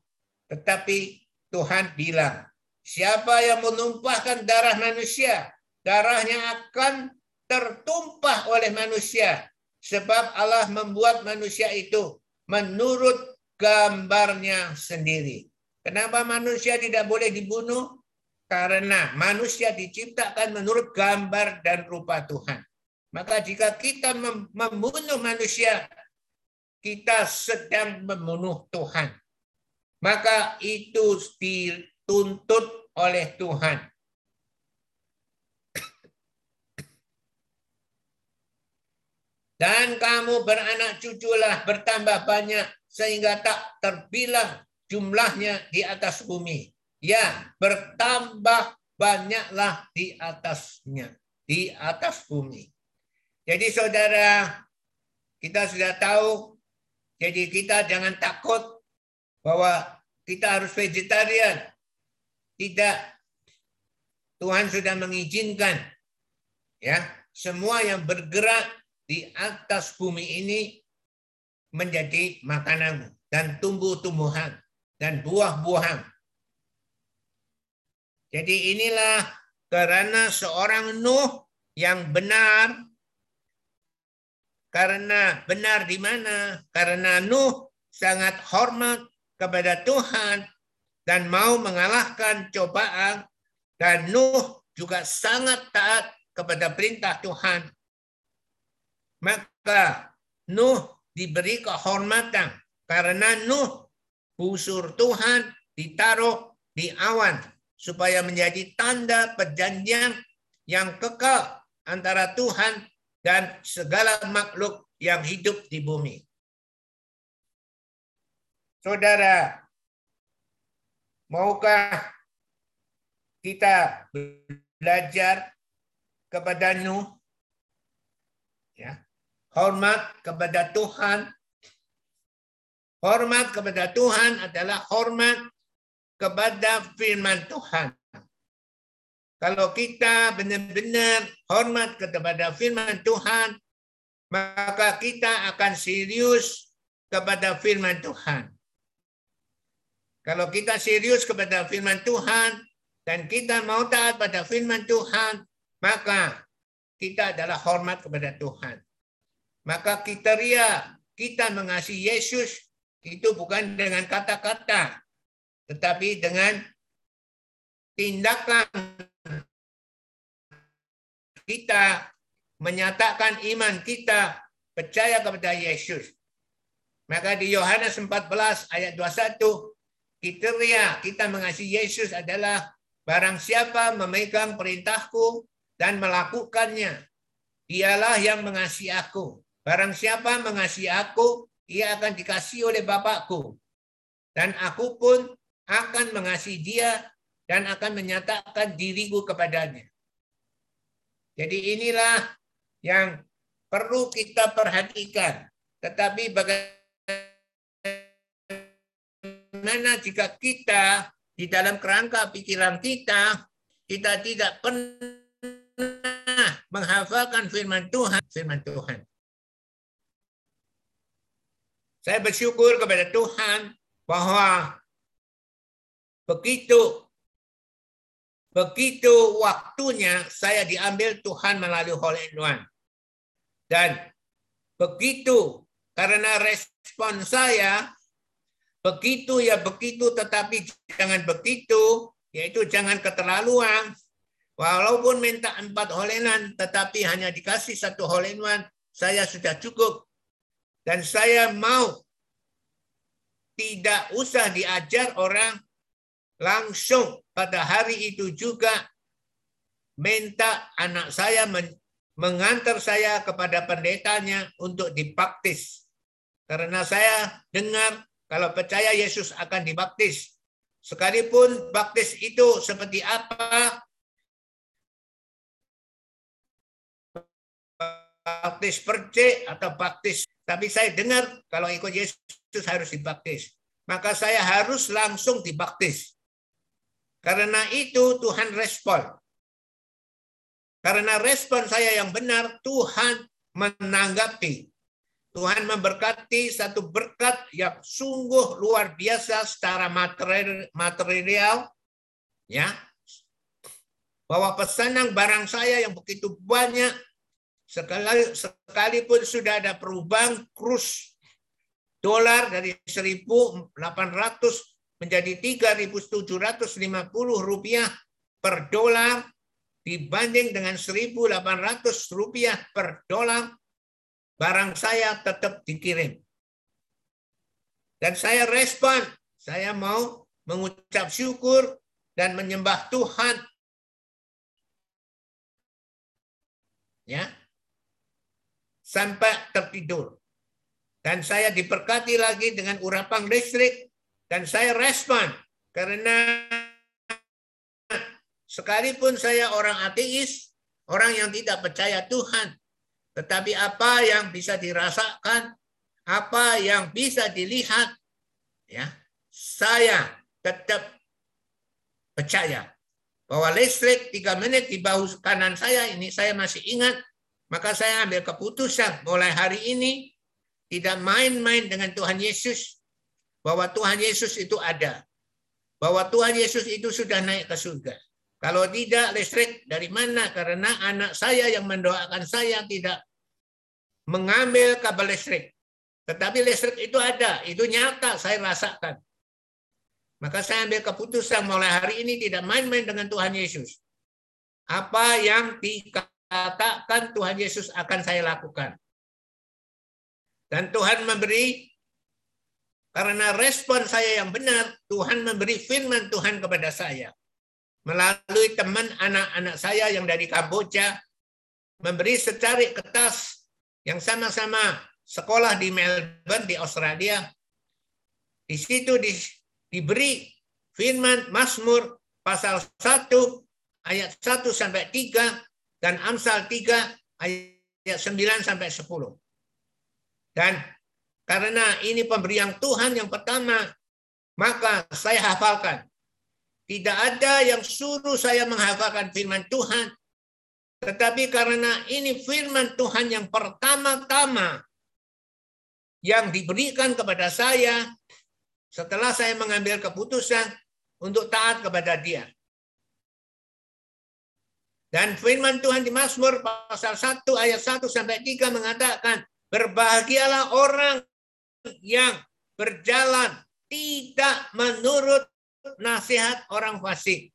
S1: tetapi Tuhan bilang, Siapa yang menumpahkan darah manusia, darahnya akan tertumpah oleh manusia. Sebab Allah membuat manusia itu menurut gambarnya sendiri. Kenapa manusia tidak boleh dibunuh? Karena manusia diciptakan menurut gambar dan rupa Tuhan. Maka jika kita membunuh manusia, kita sedang membunuh Tuhan. Maka itu dituntut oleh Tuhan. Dan kamu beranak cuculah bertambah banyak sehingga tak terbilang jumlahnya di atas bumi. Ya, bertambah banyaklah di atasnya, di atas bumi. Jadi saudara, kita sudah tahu, jadi kita jangan takut bahwa kita harus vegetarian. Tidak. Tuhan sudah mengizinkan ya semua yang bergerak di atas bumi ini menjadi makanan dan tumbuh-tumbuhan dan buah-buahan. Jadi inilah karena seorang Nuh yang benar Karena benar di mana? Karena Nuh sangat hormat kepada Tuhan dan mau mengalahkan cobaan dan Nuh juga sangat taat kepada perintah Tuhan. Maka Nuh diberi kehormatan karena Nuh busur Tuhan ditaruh di awan supaya menjadi tanda perjanjian yang kekal antara Tuhan dan segala makhluk yang hidup di bumi. Saudara, maukah kita belajar kepada Nuh? Ya. Hormat kepada Tuhan. Hormat kepada Tuhan adalah hormat kepada firman Tuhan. Kalau kita benar-benar hormat kepada firman Tuhan, maka kita akan serius kepada firman Tuhan. Kalau kita serius kepada firman Tuhan dan kita mau taat pada firman Tuhan, maka kita adalah hormat kepada Tuhan. Maka kriteria kita mengasihi Yesus itu bukan dengan kata-kata, tetapi dengan tindakan kita menyatakan iman kita percaya kepada Yesus. Maka di Yohanes 14 ayat 21 kriteria kita mengasihi Yesus adalah barang siapa memegang perintahku dan melakukannya dialah yang mengasihi aku. Barang siapa mengasihi aku, ia akan dikasihi oleh Bapakku. Dan aku pun akan mengasihi dia dan akan menyatakan diriku kepadanya. Jadi inilah yang perlu kita perhatikan. Tetapi bagaimana jika kita di dalam kerangka pikiran kita, kita tidak pernah menghafalkan firman Tuhan, firman Tuhan. Saya bersyukur kepada Tuhan bahwa begitu. Begitu waktunya saya diambil Tuhan melalui Holy One. Dan begitu karena respon saya begitu ya begitu tetapi jangan begitu yaitu jangan keterlaluan. Walaupun minta empat holenan tetapi hanya dikasih satu holenan saya sudah cukup. Dan saya mau tidak usah diajar orang langsung pada hari itu juga minta anak saya mengantar saya kepada pendetanya untuk dibaptis. Karena saya dengar kalau percaya Yesus akan dibaptis. Sekalipun baptis itu seperti apa, baptis percik atau baptis. Tapi saya dengar kalau ikut Yesus harus dibaptis. Maka saya harus langsung dibaptis. Karena itu Tuhan respon. Karena respon saya yang benar, Tuhan menanggapi. Tuhan memberkati satu berkat yang sungguh luar biasa secara material, material ya. Bahwa pesanan barang saya yang begitu banyak sekali sekalipun sudah ada perubahan kurs dolar dari 1800 menjadi 3.750 rupiah per dolar dibanding dengan 1.800 rupiah per dolar, barang saya tetap dikirim. Dan saya respon, saya mau mengucap syukur dan menyembah Tuhan. Ya. Sampai tertidur. Dan saya diberkati lagi dengan urapan listrik dan saya respon karena sekalipun saya orang ateis, orang yang tidak percaya Tuhan, tetapi apa yang bisa dirasakan, apa yang bisa dilihat, ya, saya tetap percaya bahwa listrik tiga menit di bahu kanan saya ini saya masih ingat, maka saya ambil keputusan mulai hari ini tidak main-main dengan Tuhan Yesus, bahwa Tuhan Yesus itu ada. Bahwa Tuhan Yesus itu sudah naik ke surga. Kalau tidak listrik dari mana? Karena anak saya yang mendoakan saya tidak mengambil kabel listrik. Tetapi listrik itu ada, itu nyata, saya rasakan. Maka saya ambil keputusan mulai hari ini tidak main-main dengan Tuhan Yesus. Apa yang dikatakan Tuhan Yesus akan saya lakukan. Dan Tuhan memberi, karena respon saya yang benar, Tuhan memberi firman Tuhan kepada saya. Melalui teman anak-anak saya yang dari Kamboja, memberi secari kertas yang sama-sama sekolah di Melbourne, di Australia. Di situ di diberi firman Mazmur pasal 1 ayat 1 sampai 3 dan Amsal 3 ayat 9 sampai 10. Dan karena ini pemberian Tuhan yang pertama, maka saya hafalkan. Tidak ada yang suruh saya menghafalkan firman Tuhan, tetapi karena ini firman Tuhan yang pertama-tama yang diberikan kepada saya, setelah saya mengambil keputusan untuk taat kepada dia. Dan firman Tuhan di Mazmur pasal 1 ayat 1 sampai 3 mengatakan, berbahagialah orang yang berjalan tidak menurut nasihat orang fasik,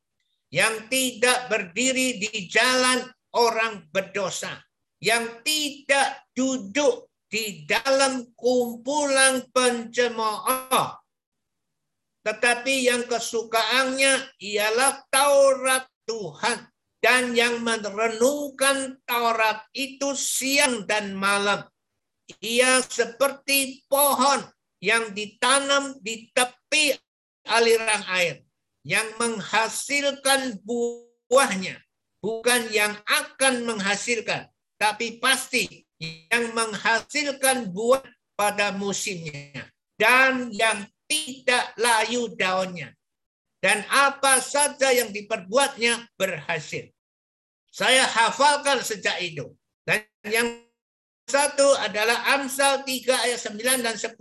S1: yang tidak berdiri di jalan orang berdosa, yang tidak duduk di dalam kumpulan pencemooh, tetapi yang kesukaannya ialah Taurat Tuhan. Dan yang merenungkan Taurat itu siang dan malam. Ia seperti pohon yang ditanam di tepi aliran air. Yang menghasilkan buahnya. Bukan yang akan menghasilkan. Tapi pasti yang menghasilkan buah pada musimnya. Dan yang tidak layu daunnya. Dan apa saja yang diperbuatnya berhasil. Saya hafalkan sejak itu. Dan yang satu adalah Amsal 3 ayat 9 dan 10.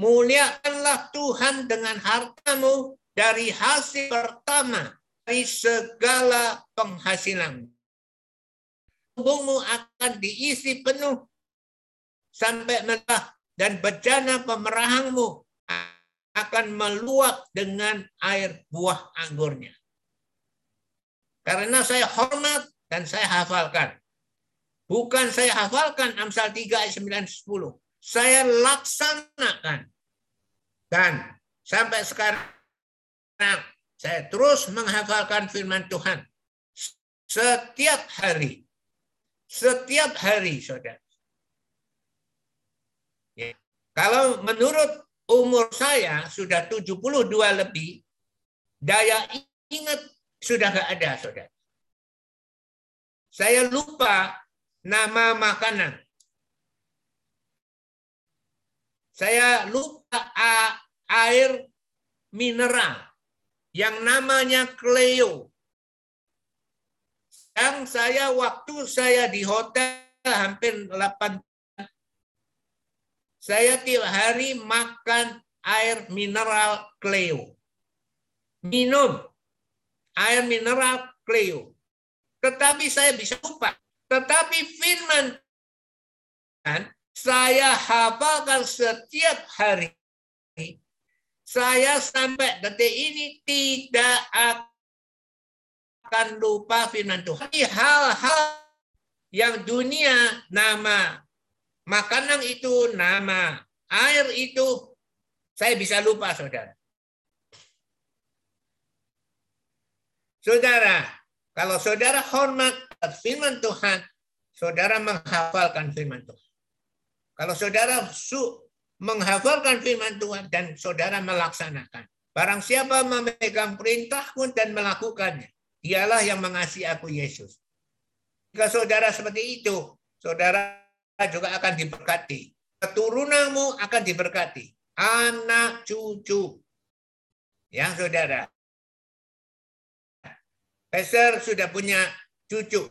S1: Muliakanlah Tuhan dengan hartamu dari hasil pertama dari segala penghasilan. Tubuhmu akan diisi penuh sampai melah dan bejana pemerahangmu akan meluap dengan air buah anggurnya. Karena saya hormat dan saya hafalkan. Bukan saya hafalkan Amsal 3 ayat 9 10. Saya laksanakan. Dan sampai sekarang saya terus menghafalkan firman Tuhan. Setiap hari. Setiap hari, saudara. Ya. Kalau menurut umur saya sudah 72 lebih, daya ingat sudah nggak ada, saudara. Saya lupa nama makanan. Saya lupa air mineral yang namanya Cleo. Yang saya waktu saya di hotel hampir 8 saya tiap hari makan air mineral Cleo. Minum air mineral Cleo. Tetapi saya bisa lupa. Tetapi firman saya hafalkan setiap hari. Saya sampai detik ini tidak akan lupa firman Tuhan. Hal-hal yang dunia nama Makanan itu nama, air itu saya bisa lupa, saudara. Saudara, kalau saudara hormat firman Tuhan, saudara menghafalkan firman Tuhan. Kalau saudara su menghafalkan firman Tuhan dan saudara melaksanakan. Barang siapa memegang perintahku dan melakukannya, dialah yang mengasihi aku Yesus. Jika saudara seperti itu, saudara juga akan diberkati. Keturunanmu akan diberkati. Anak cucu. Ya, saudara. Peser sudah punya cucu.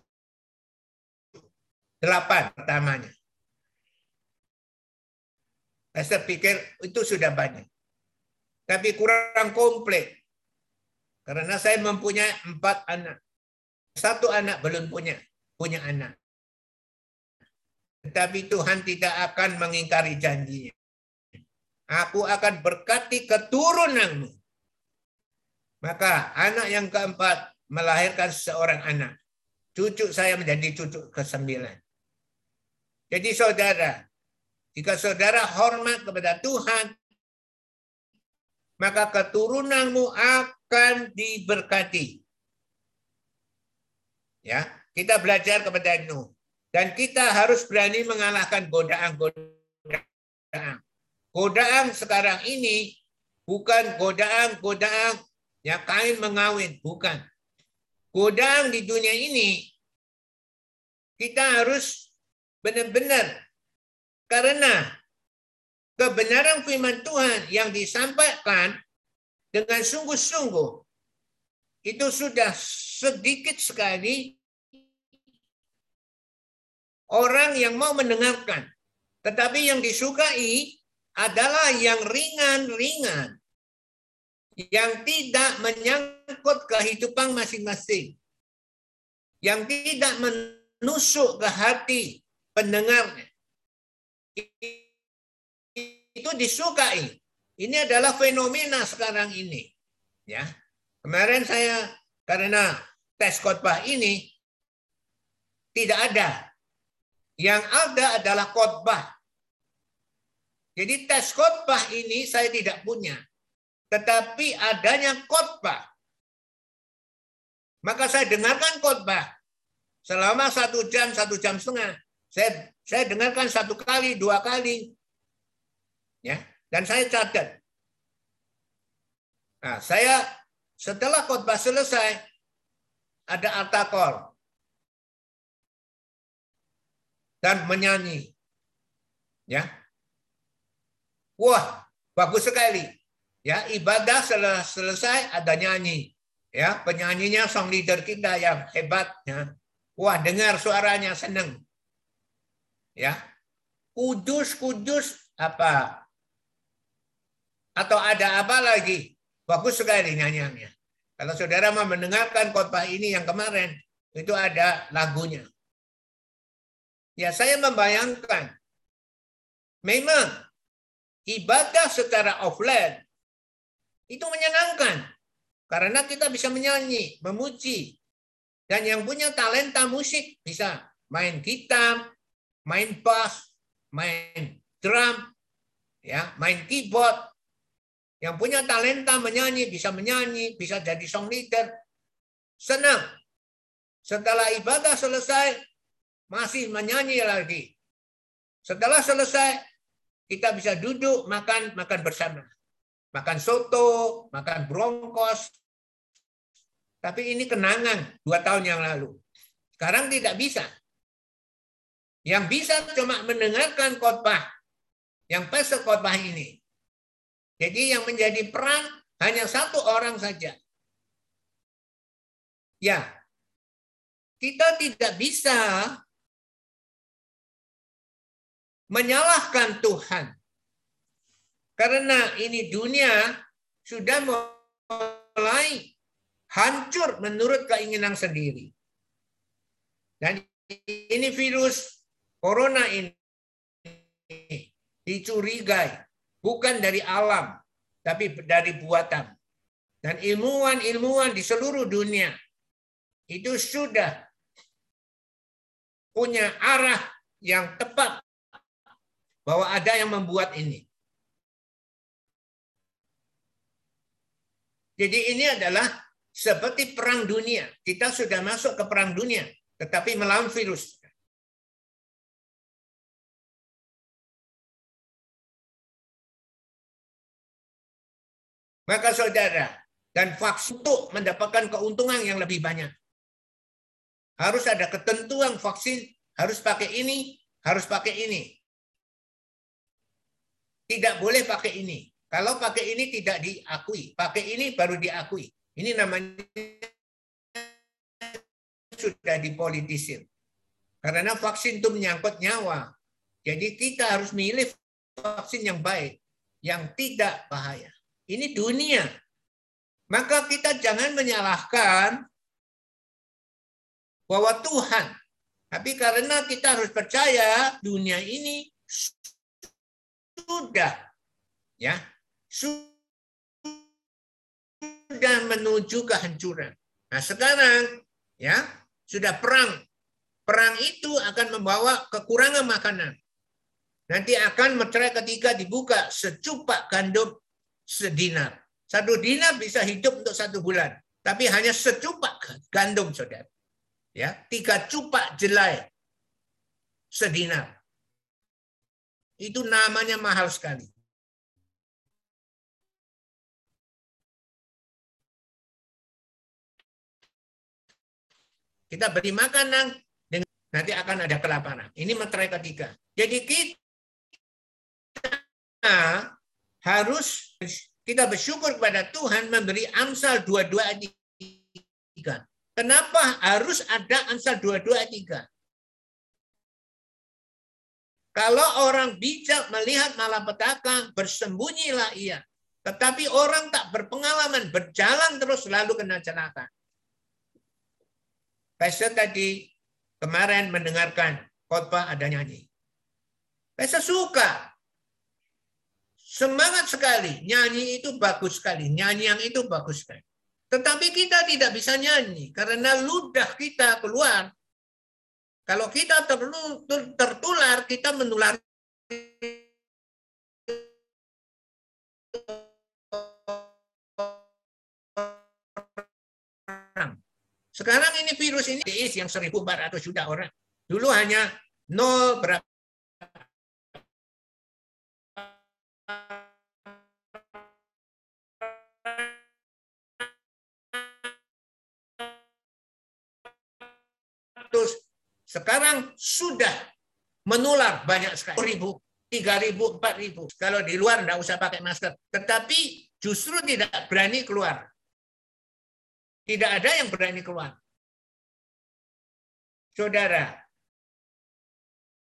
S1: Delapan pertamanya. Peser pikir itu sudah banyak. Tapi kurang komplit. Karena saya mempunyai empat anak. Satu anak belum punya punya anak. Tetapi Tuhan tidak akan mengingkari janjinya. Aku akan berkati keturunanmu. Maka anak yang keempat melahirkan seorang anak. Cucu saya menjadi cucu ke sembilan. Jadi saudara, jika saudara hormat kepada Tuhan, maka keturunanmu akan diberkati. Ya, kita belajar kepada Nuh dan kita harus berani mengalahkan godaan-godaan. Godaan sekarang ini bukan godaan-godaan yang kain mengawin, bukan. Godaan di dunia ini kita harus benar-benar karena kebenaran firman Tuhan yang disampaikan dengan sungguh-sungguh itu sudah sedikit sekali orang yang mau mendengarkan. Tetapi yang disukai adalah yang ringan-ringan. Yang tidak menyangkut kehidupan masing-masing. Yang tidak menusuk ke hati pendengarnya. Itu disukai. Ini adalah fenomena sekarang ini. Ya, Kemarin saya karena tes khotbah ini tidak ada yang ada adalah khotbah. Jadi tes khotbah ini saya tidak punya. Tetapi adanya khotbah. Maka saya dengarkan khotbah. Selama satu jam, satu jam setengah. Saya, saya dengarkan satu kali, dua kali. ya Dan saya catat. Nah, saya setelah khotbah selesai, ada altakor. dan menyanyi. Ya. Wah, bagus sekali. Ya, ibadah selesai ada nyanyi. Ya, penyanyinya song leader kita yang hebat ya. Wah, dengar suaranya senang. Ya. Kudus, kudus apa? Atau ada apa lagi? Bagus sekali nyanyiannya. Kalau saudara mau mendengarkan khotbah ini yang kemarin, itu ada lagunya. Ya saya membayangkan, memang ibadah secara offline itu menyenangkan. Karena kita bisa menyanyi, memuji. Dan yang punya talenta musik bisa main gitar, main bass, main drum, ya, main keyboard. Yang punya talenta menyanyi bisa menyanyi, bisa jadi song leader. Senang. Setelah ibadah selesai, masih menyanyi lagi. Setelah selesai, kita bisa duduk makan makan bersama. Makan soto, makan brongkos. Tapi ini kenangan dua tahun yang lalu. Sekarang tidak bisa. Yang bisa cuma mendengarkan khotbah. Yang pesek khotbah ini. Jadi yang menjadi peran hanya satu orang saja. Ya, kita tidak bisa menyalahkan Tuhan. Karena ini dunia sudah mulai hancur menurut keinginan sendiri. Dan ini virus corona ini dicurigai bukan dari alam, tapi dari buatan. Dan ilmuwan-ilmuwan di seluruh dunia itu sudah punya arah yang tepat bahwa ada yang membuat ini. Jadi ini adalah seperti perang dunia. Kita sudah masuk ke perang dunia, tetapi melawan virus. Maka saudara, dan vaksin untuk mendapatkan keuntungan yang lebih banyak. Harus ada ketentuan vaksin, harus pakai ini, harus pakai ini. Tidak boleh pakai ini. Kalau pakai ini tidak diakui. Pakai ini baru diakui. Ini namanya sudah dipolitisir. Karena vaksin itu menyangkut nyawa. Jadi kita harus milih vaksin yang baik. Yang tidak bahaya. Ini dunia. Maka kita jangan menyalahkan bahwa Tuhan Tapi karena kita harus percaya dunia ini sudah ya sudah menuju kehancuran. Nah, sekarang ya sudah perang. Perang itu akan membawa kekurangan makanan. Nanti akan meterai ketika dibuka secupak gandum sedinar. Satu dinar bisa hidup untuk satu bulan. Tapi hanya secupak gandum, saudara. Ya, tiga cupak jelai sedinar. Itu namanya mahal sekali. Kita beri makanan, nanti akan ada kelaparan. Ini materai ketiga. Jadi kita harus kita bersyukur kepada Tuhan memberi Amsal 22 ayat 3. Kenapa harus ada Amsal 22 ayat 3? Kalau orang bijak melihat malapetaka, bersembunyilah ia. Tetapi orang tak berpengalaman, berjalan terus lalu kena celaka. Pastor tadi kemarin mendengarkan khotbah ada nyanyi. Pastor suka Semangat sekali. Nyanyi itu bagus sekali. Nyanyian itu bagus sekali. Tetapi kita tidak bisa nyanyi karena ludah kita keluar. Kalau kita tertular, kita menular Sekarang ini virus ini yang 1.400 juta orang. Dulu hanya 0 berapa sekarang sudah menular banyak sekali. Ribu, tiga ribu, empat ribu. Kalau di luar tidak usah pakai masker. Tetapi justru tidak berani keluar. Tidak ada yang berani keluar. Saudara,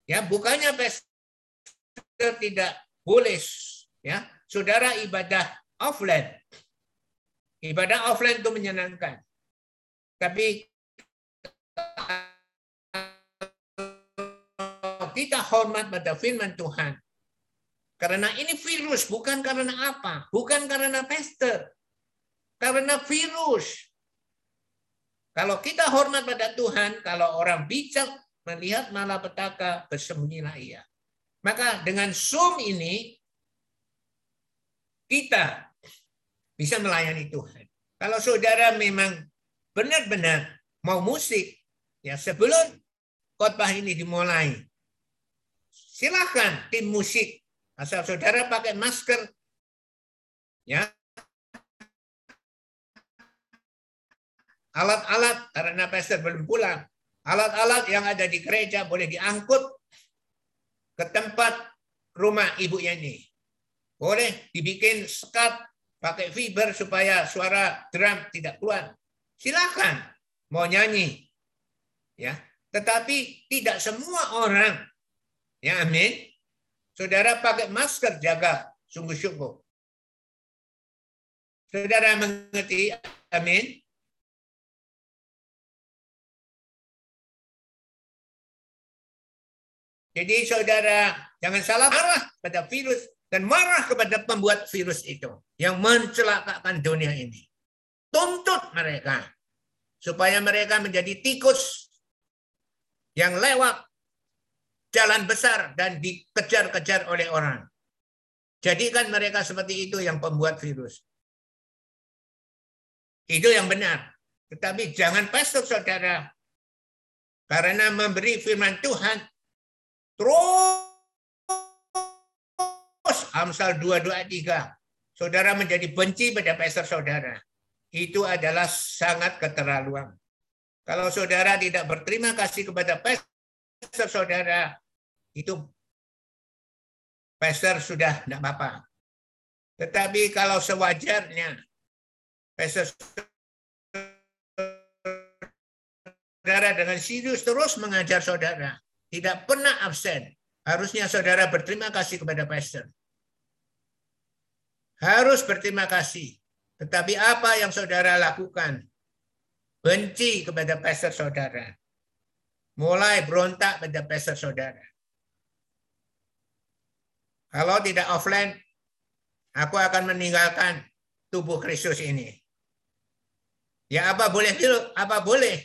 S1: ya bukannya pester tidak boleh, ya saudara ibadah offline, ibadah offline itu menyenangkan, tapi kita hormat pada firman Tuhan. Karena ini virus, bukan karena apa? Bukan karena pester. Karena virus. Kalau kita hormat pada Tuhan, kalau orang bijak melihat malapetaka, bersembunyilah ia. Maka dengan Zoom ini, kita bisa melayani Tuhan. Kalau saudara memang benar-benar mau musik, ya sebelum khotbah ini dimulai, Silahkan tim musik. Asal saudara pakai masker. Ya. Alat-alat karena pastor belum pulang. Alat-alat yang ada di gereja boleh diangkut ke tempat rumah ibu ini. Boleh dibikin sekat pakai fiber supaya suara drum tidak keluar. Silakan mau nyanyi. Ya, tetapi tidak semua orang Ya amin. Saudara pakai masker jaga sungguh-sungguh. Saudara mengerti? Amin. Jadi saudara jangan salah marah pada virus dan marah kepada pembuat virus itu yang mencelakakan dunia ini. Tuntut mereka supaya mereka menjadi tikus yang lewat jalan besar dan dikejar-kejar oleh orang. Jadikan mereka seperti itu yang pembuat virus. Itu yang benar. Tetapi jangan pasuk saudara. Karena memberi firman Tuhan terus Amsal 223. Saudara menjadi benci pada pastor saudara. Itu adalah sangat keterlaluan. Kalau saudara tidak berterima kasih kepada pastor saudara itu pastor sudah tidak apa-apa. Tetapi kalau sewajarnya pastor saudara dengan serius terus mengajar saudara, tidak pernah absen. Harusnya saudara berterima kasih kepada pastor. Harus berterima kasih. Tetapi apa yang saudara lakukan? Benci kepada pastor saudara mulai berontak pada pastor saudara. Kalau tidak offline, aku akan meninggalkan tubuh Kristus ini. Ya apa boleh apa boleh.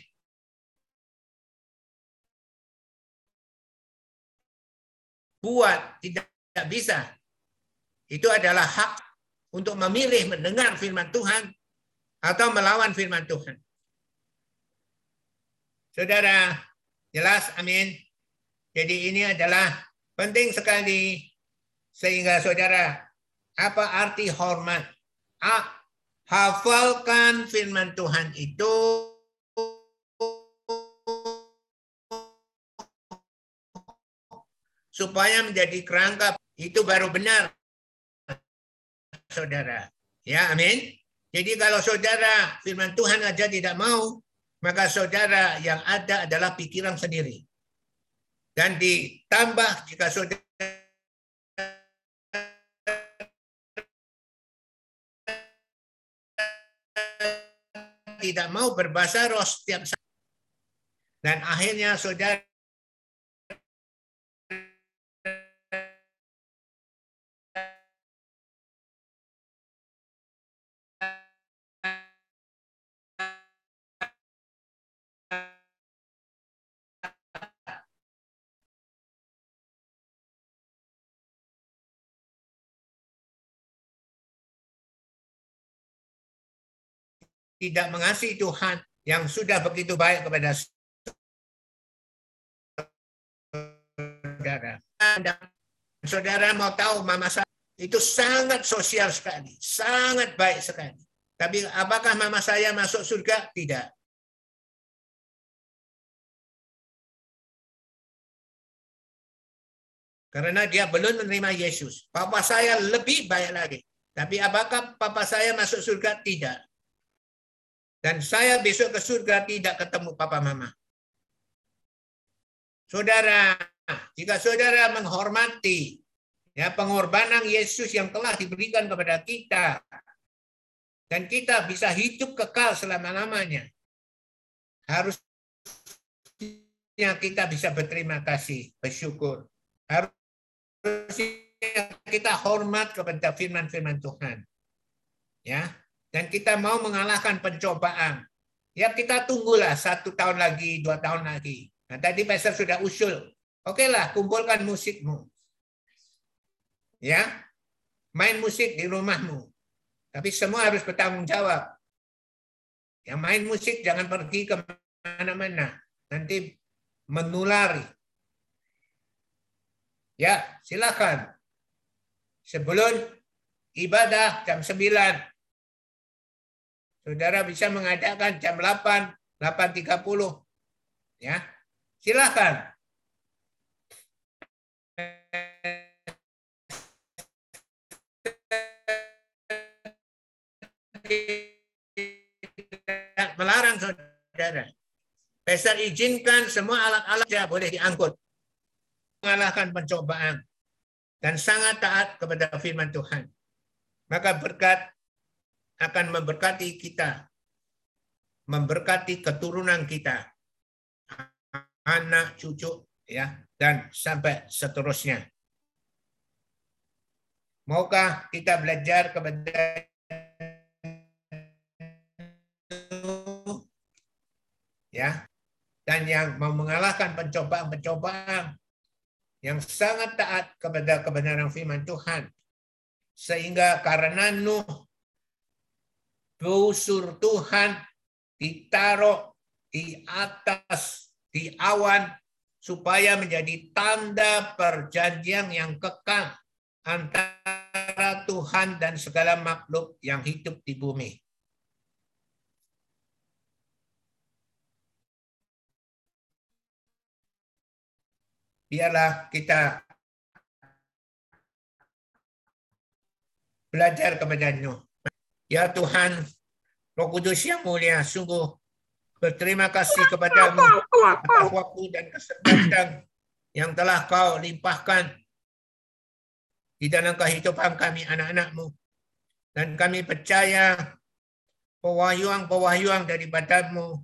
S1: Buat tidak bisa. Itu adalah hak untuk memilih mendengar firman Tuhan atau melawan firman Tuhan. Saudara, jelas amin. Jadi ini adalah penting sekali sehingga saudara apa arti hormat? Ah, hafalkan firman Tuhan itu supaya menjadi kerangka itu baru benar. Saudara. Ya amin. Jadi kalau saudara firman Tuhan aja tidak mau maka saudara yang ada adalah pikiran sendiri. Dan ditambah jika saudara tidak mau berbahasa roh setiap saat. Dan akhirnya saudara tidak mengasihi Tuhan yang sudah begitu baik kepada saudara. Saudara mau tahu mama saya itu sangat sosial sekali, sangat baik sekali. Tapi apakah mama saya masuk surga? Tidak. Karena dia belum menerima Yesus. Papa saya lebih baik lagi. Tapi apakah papa saya masuk surga? Tidak. Dan saya besok ke surga tidak ketemu papa mama. Saudara, jika saudara menghormati ya pengorbanan Yesus yang telah diberikan kepada kita dan kita bisa hidup kekal selama-lamanya. Harusnya kita bisa berterima kasih, bersyukur. Harusnya kita hormat kepada firman-firman Tuhan. Ya, dan kita mau mengalahkan pencobaan, ya kita tunggulah satu tahun lagi, dua tahun lagi. Nah, tadi Pastor sudah usul, oke lah kumpulkan musikmu. Ya, main musik di rumahmu. Tapi semua harus bertanggung jawab. Yang main musik jangan pergi ke mana-mana. Nanti menulari. Ya, silakan. Sebelum ibadah jam 9 Saudara bisa mengadakan jam 8, 8.30. Ya. Silakan. melarang saudara. Pastor izinkan semua alat-alatnya boleh diangkut. Mengalahkan pencobaan. Dan sangat taat kepada firman Tuhan. Maka berkat akan memberkati kita, memberkati keturunan kita, anak, cucu, ya, dan sampai seterusnya. Maukah kita belajar kepada ya dan yang mau mengalahkan pencobaan-pencobaan yang sangat taat kepada kebenaran firman Tuhan sehingga karena Nuh busur Tuhan ditaruh di atas di awan supaya menjadi tanda perjanjian yang kekal antara Tuhan dan segala makhluk yang hidup di bumi. Biarlah kita belajar kepada Nuh. Ya Tuhan, Roh Kudus yang mulia, sungguh berterima kasih kepadamu atas waktu dan kesempatan yang telah kau limpahkan di dalam kehidupan kami anak-anakmu. Dan kami percaya pewahyuan-pewahyuan daripadamu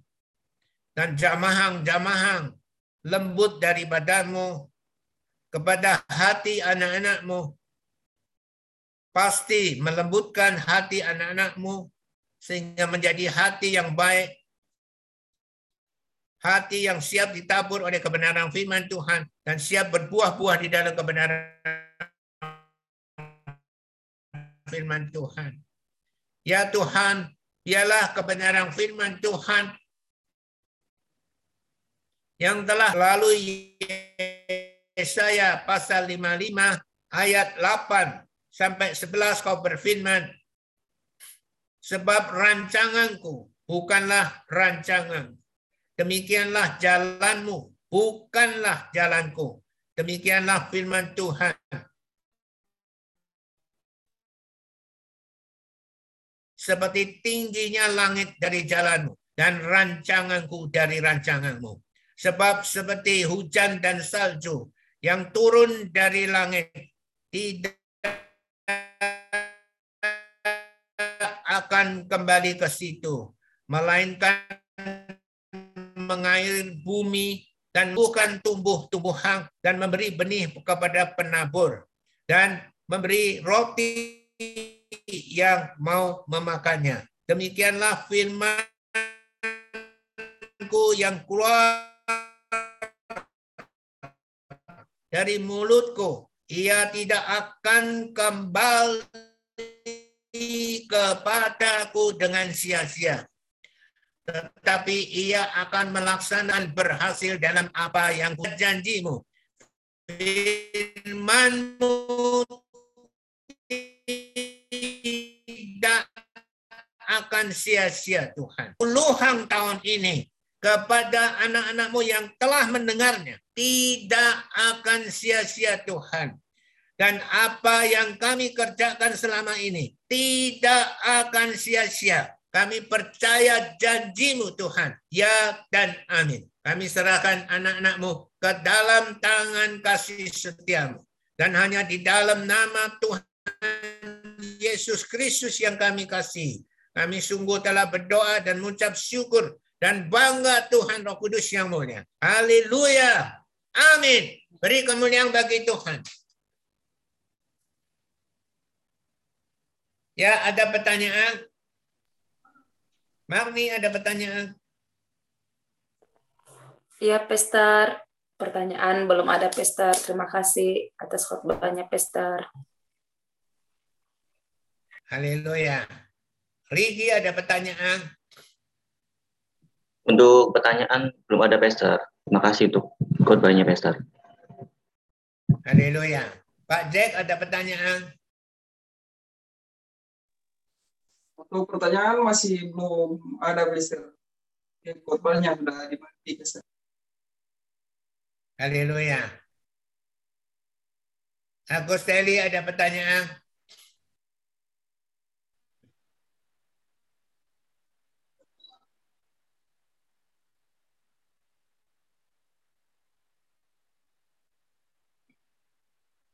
S1: dan jamahang-jamahang lembut daripadamu kepada hati anak-anakmu. Pasti melembutkan hati anak-anakmu sehingga menjadi hati yang baik, hati yang siap ditabur oleh kebenaran firman Tuhan dan siap berbuah-buah di dalam kebenaran firman Tuhan. Ya Tuhan, biarlah kebenaran firman Tuhan yang telah lalu Yesaya pasal 55 ayat 8 sampai 11 kau berfirman sebab rancanganku bukanlah rancangan demikianlah jalanmu bukanlah jalanku. Demikianlah firman Tuhan. Seperti tingginya langit dari jalanmu dan rancanganku dari rancanganmu Sebab seperti hujan dan salju yang turun dari langit tidak akan kembali ke situ, melainkan mengair bumi dan bukan tumbuh-tumbuhan dan memberi benih kepada penabur dan memberi roti yang mau memakannya. Demikianlah firmanku yang keluar dari mulutku. Ia tidak akan kembali kepadaku dengan sia-sia. Tetapi ia akan melaksanakan berhasil dalam apa yang janjimu. Firmanmu tidak akan sia-sia Tuhan. Puluhan tahun ini kepada anak-anakmu yang telah mendengarnya. Tidak akan sia-sia Tuhan. Dan apa yang kami kerjakan selama ini tidak akan sia-sia. Kami percaya janjimu Tuhan. Ya dan amin. Kami serahkan anak-anakmu ke dalam tangan kasih setiamu. Dan hanya di dalam nama Tuhan Yesus Kristus yang kami kasih. Kami sungguh telah berdoa dan mengucap syukur dan bangga Tuhan Roh Kudus yang mulia. Haleluya. Amin. Beri kemuliaan bagi Tuhan. Ya, ada pertanyaan? Marni, ada pertanyaan?
S2: Iya, Pester. Pertanyaan belum ada, Pester. Terima kasih atas khotbahnya, Pester.
S1: Haleluya. Rigi ada pertanyaan?
S3: Untuk pertanyaan belum ada Pester. Terima kasih untuk khotbahnya Pester.
S1: Haleluya. Pak Jack ada pertanyaan?
S4: Untuk pertanyaan masih belum ada Pester. Ya, khotbahnya sudah dimati.
S1: Haleluya. Agosteli ada pertanyaan?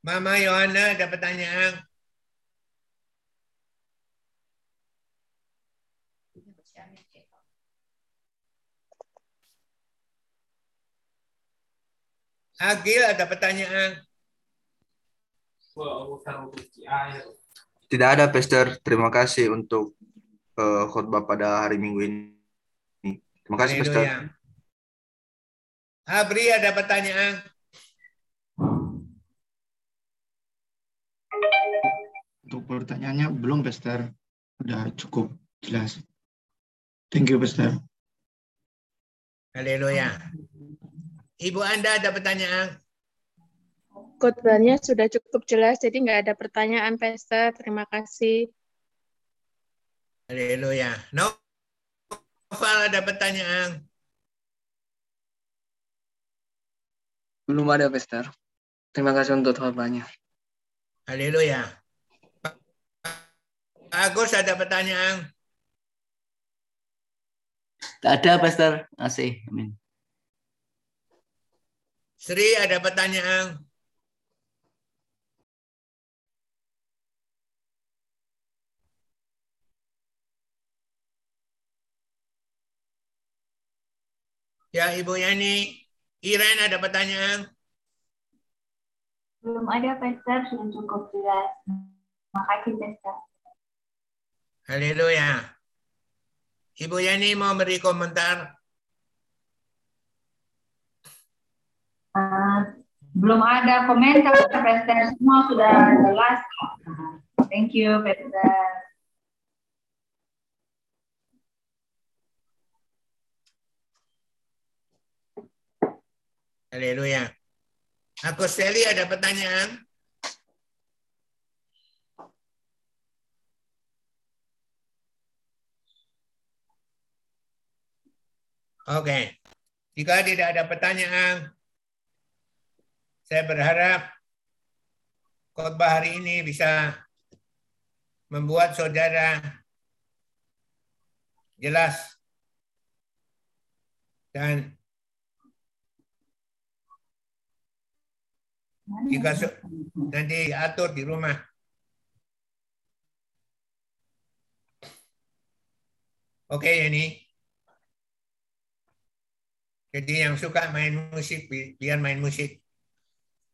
S1: Mama Yohana ada pertanyaan? Agil ada pertanyaan?
S5: Tidak ada, Pastor. Terima kasih untuk uh, khutbah pada hari Minggu ini. Terima kasih, Pastor.
S1: Abri ada pertanyaan?
S6: Untuk pertanyaannya belum, Pastor. Sudah cukup jelas. Thank you, Pastor.
S1: Haleluya. Ibu Anda ada pertanyaan?
S7: Khotbahnya sudah cukup jelas, jadi nggak ada pertanyaan, Pastor. Terima kasih.
S1: Haleluya. Noval ada pertanyaan?
S8: Belum ada, Pastor. Terima kasih untuk khotbahnya.
S1: Haleluya. Agus ada pertanyaan?
S9: Tak ada, Pastor. Asih. Amin.
S1: Sri ada pertanyaan? Ya, Ibu Yani. Iren ada pertanyaan?
S10: Belum ada Pastor, sudah cukup jelas. Terima kasih Pastor.
S1: Haleluya. Ibu Yani mau beri komentar?
S10: Belum ada komentar Pastor, semua sudah jelas. Thank you Pastor.
S1: Haleluya. Aku Steli ada pertanyaan? Oke. Jika tidak ada pertanyaan, saya berharap khotbah hari ini bisa membuat saudara jelas dan jika nanti atur di rumah. Oke, ini. Jadi yang suka main musik, bi- biar main musik.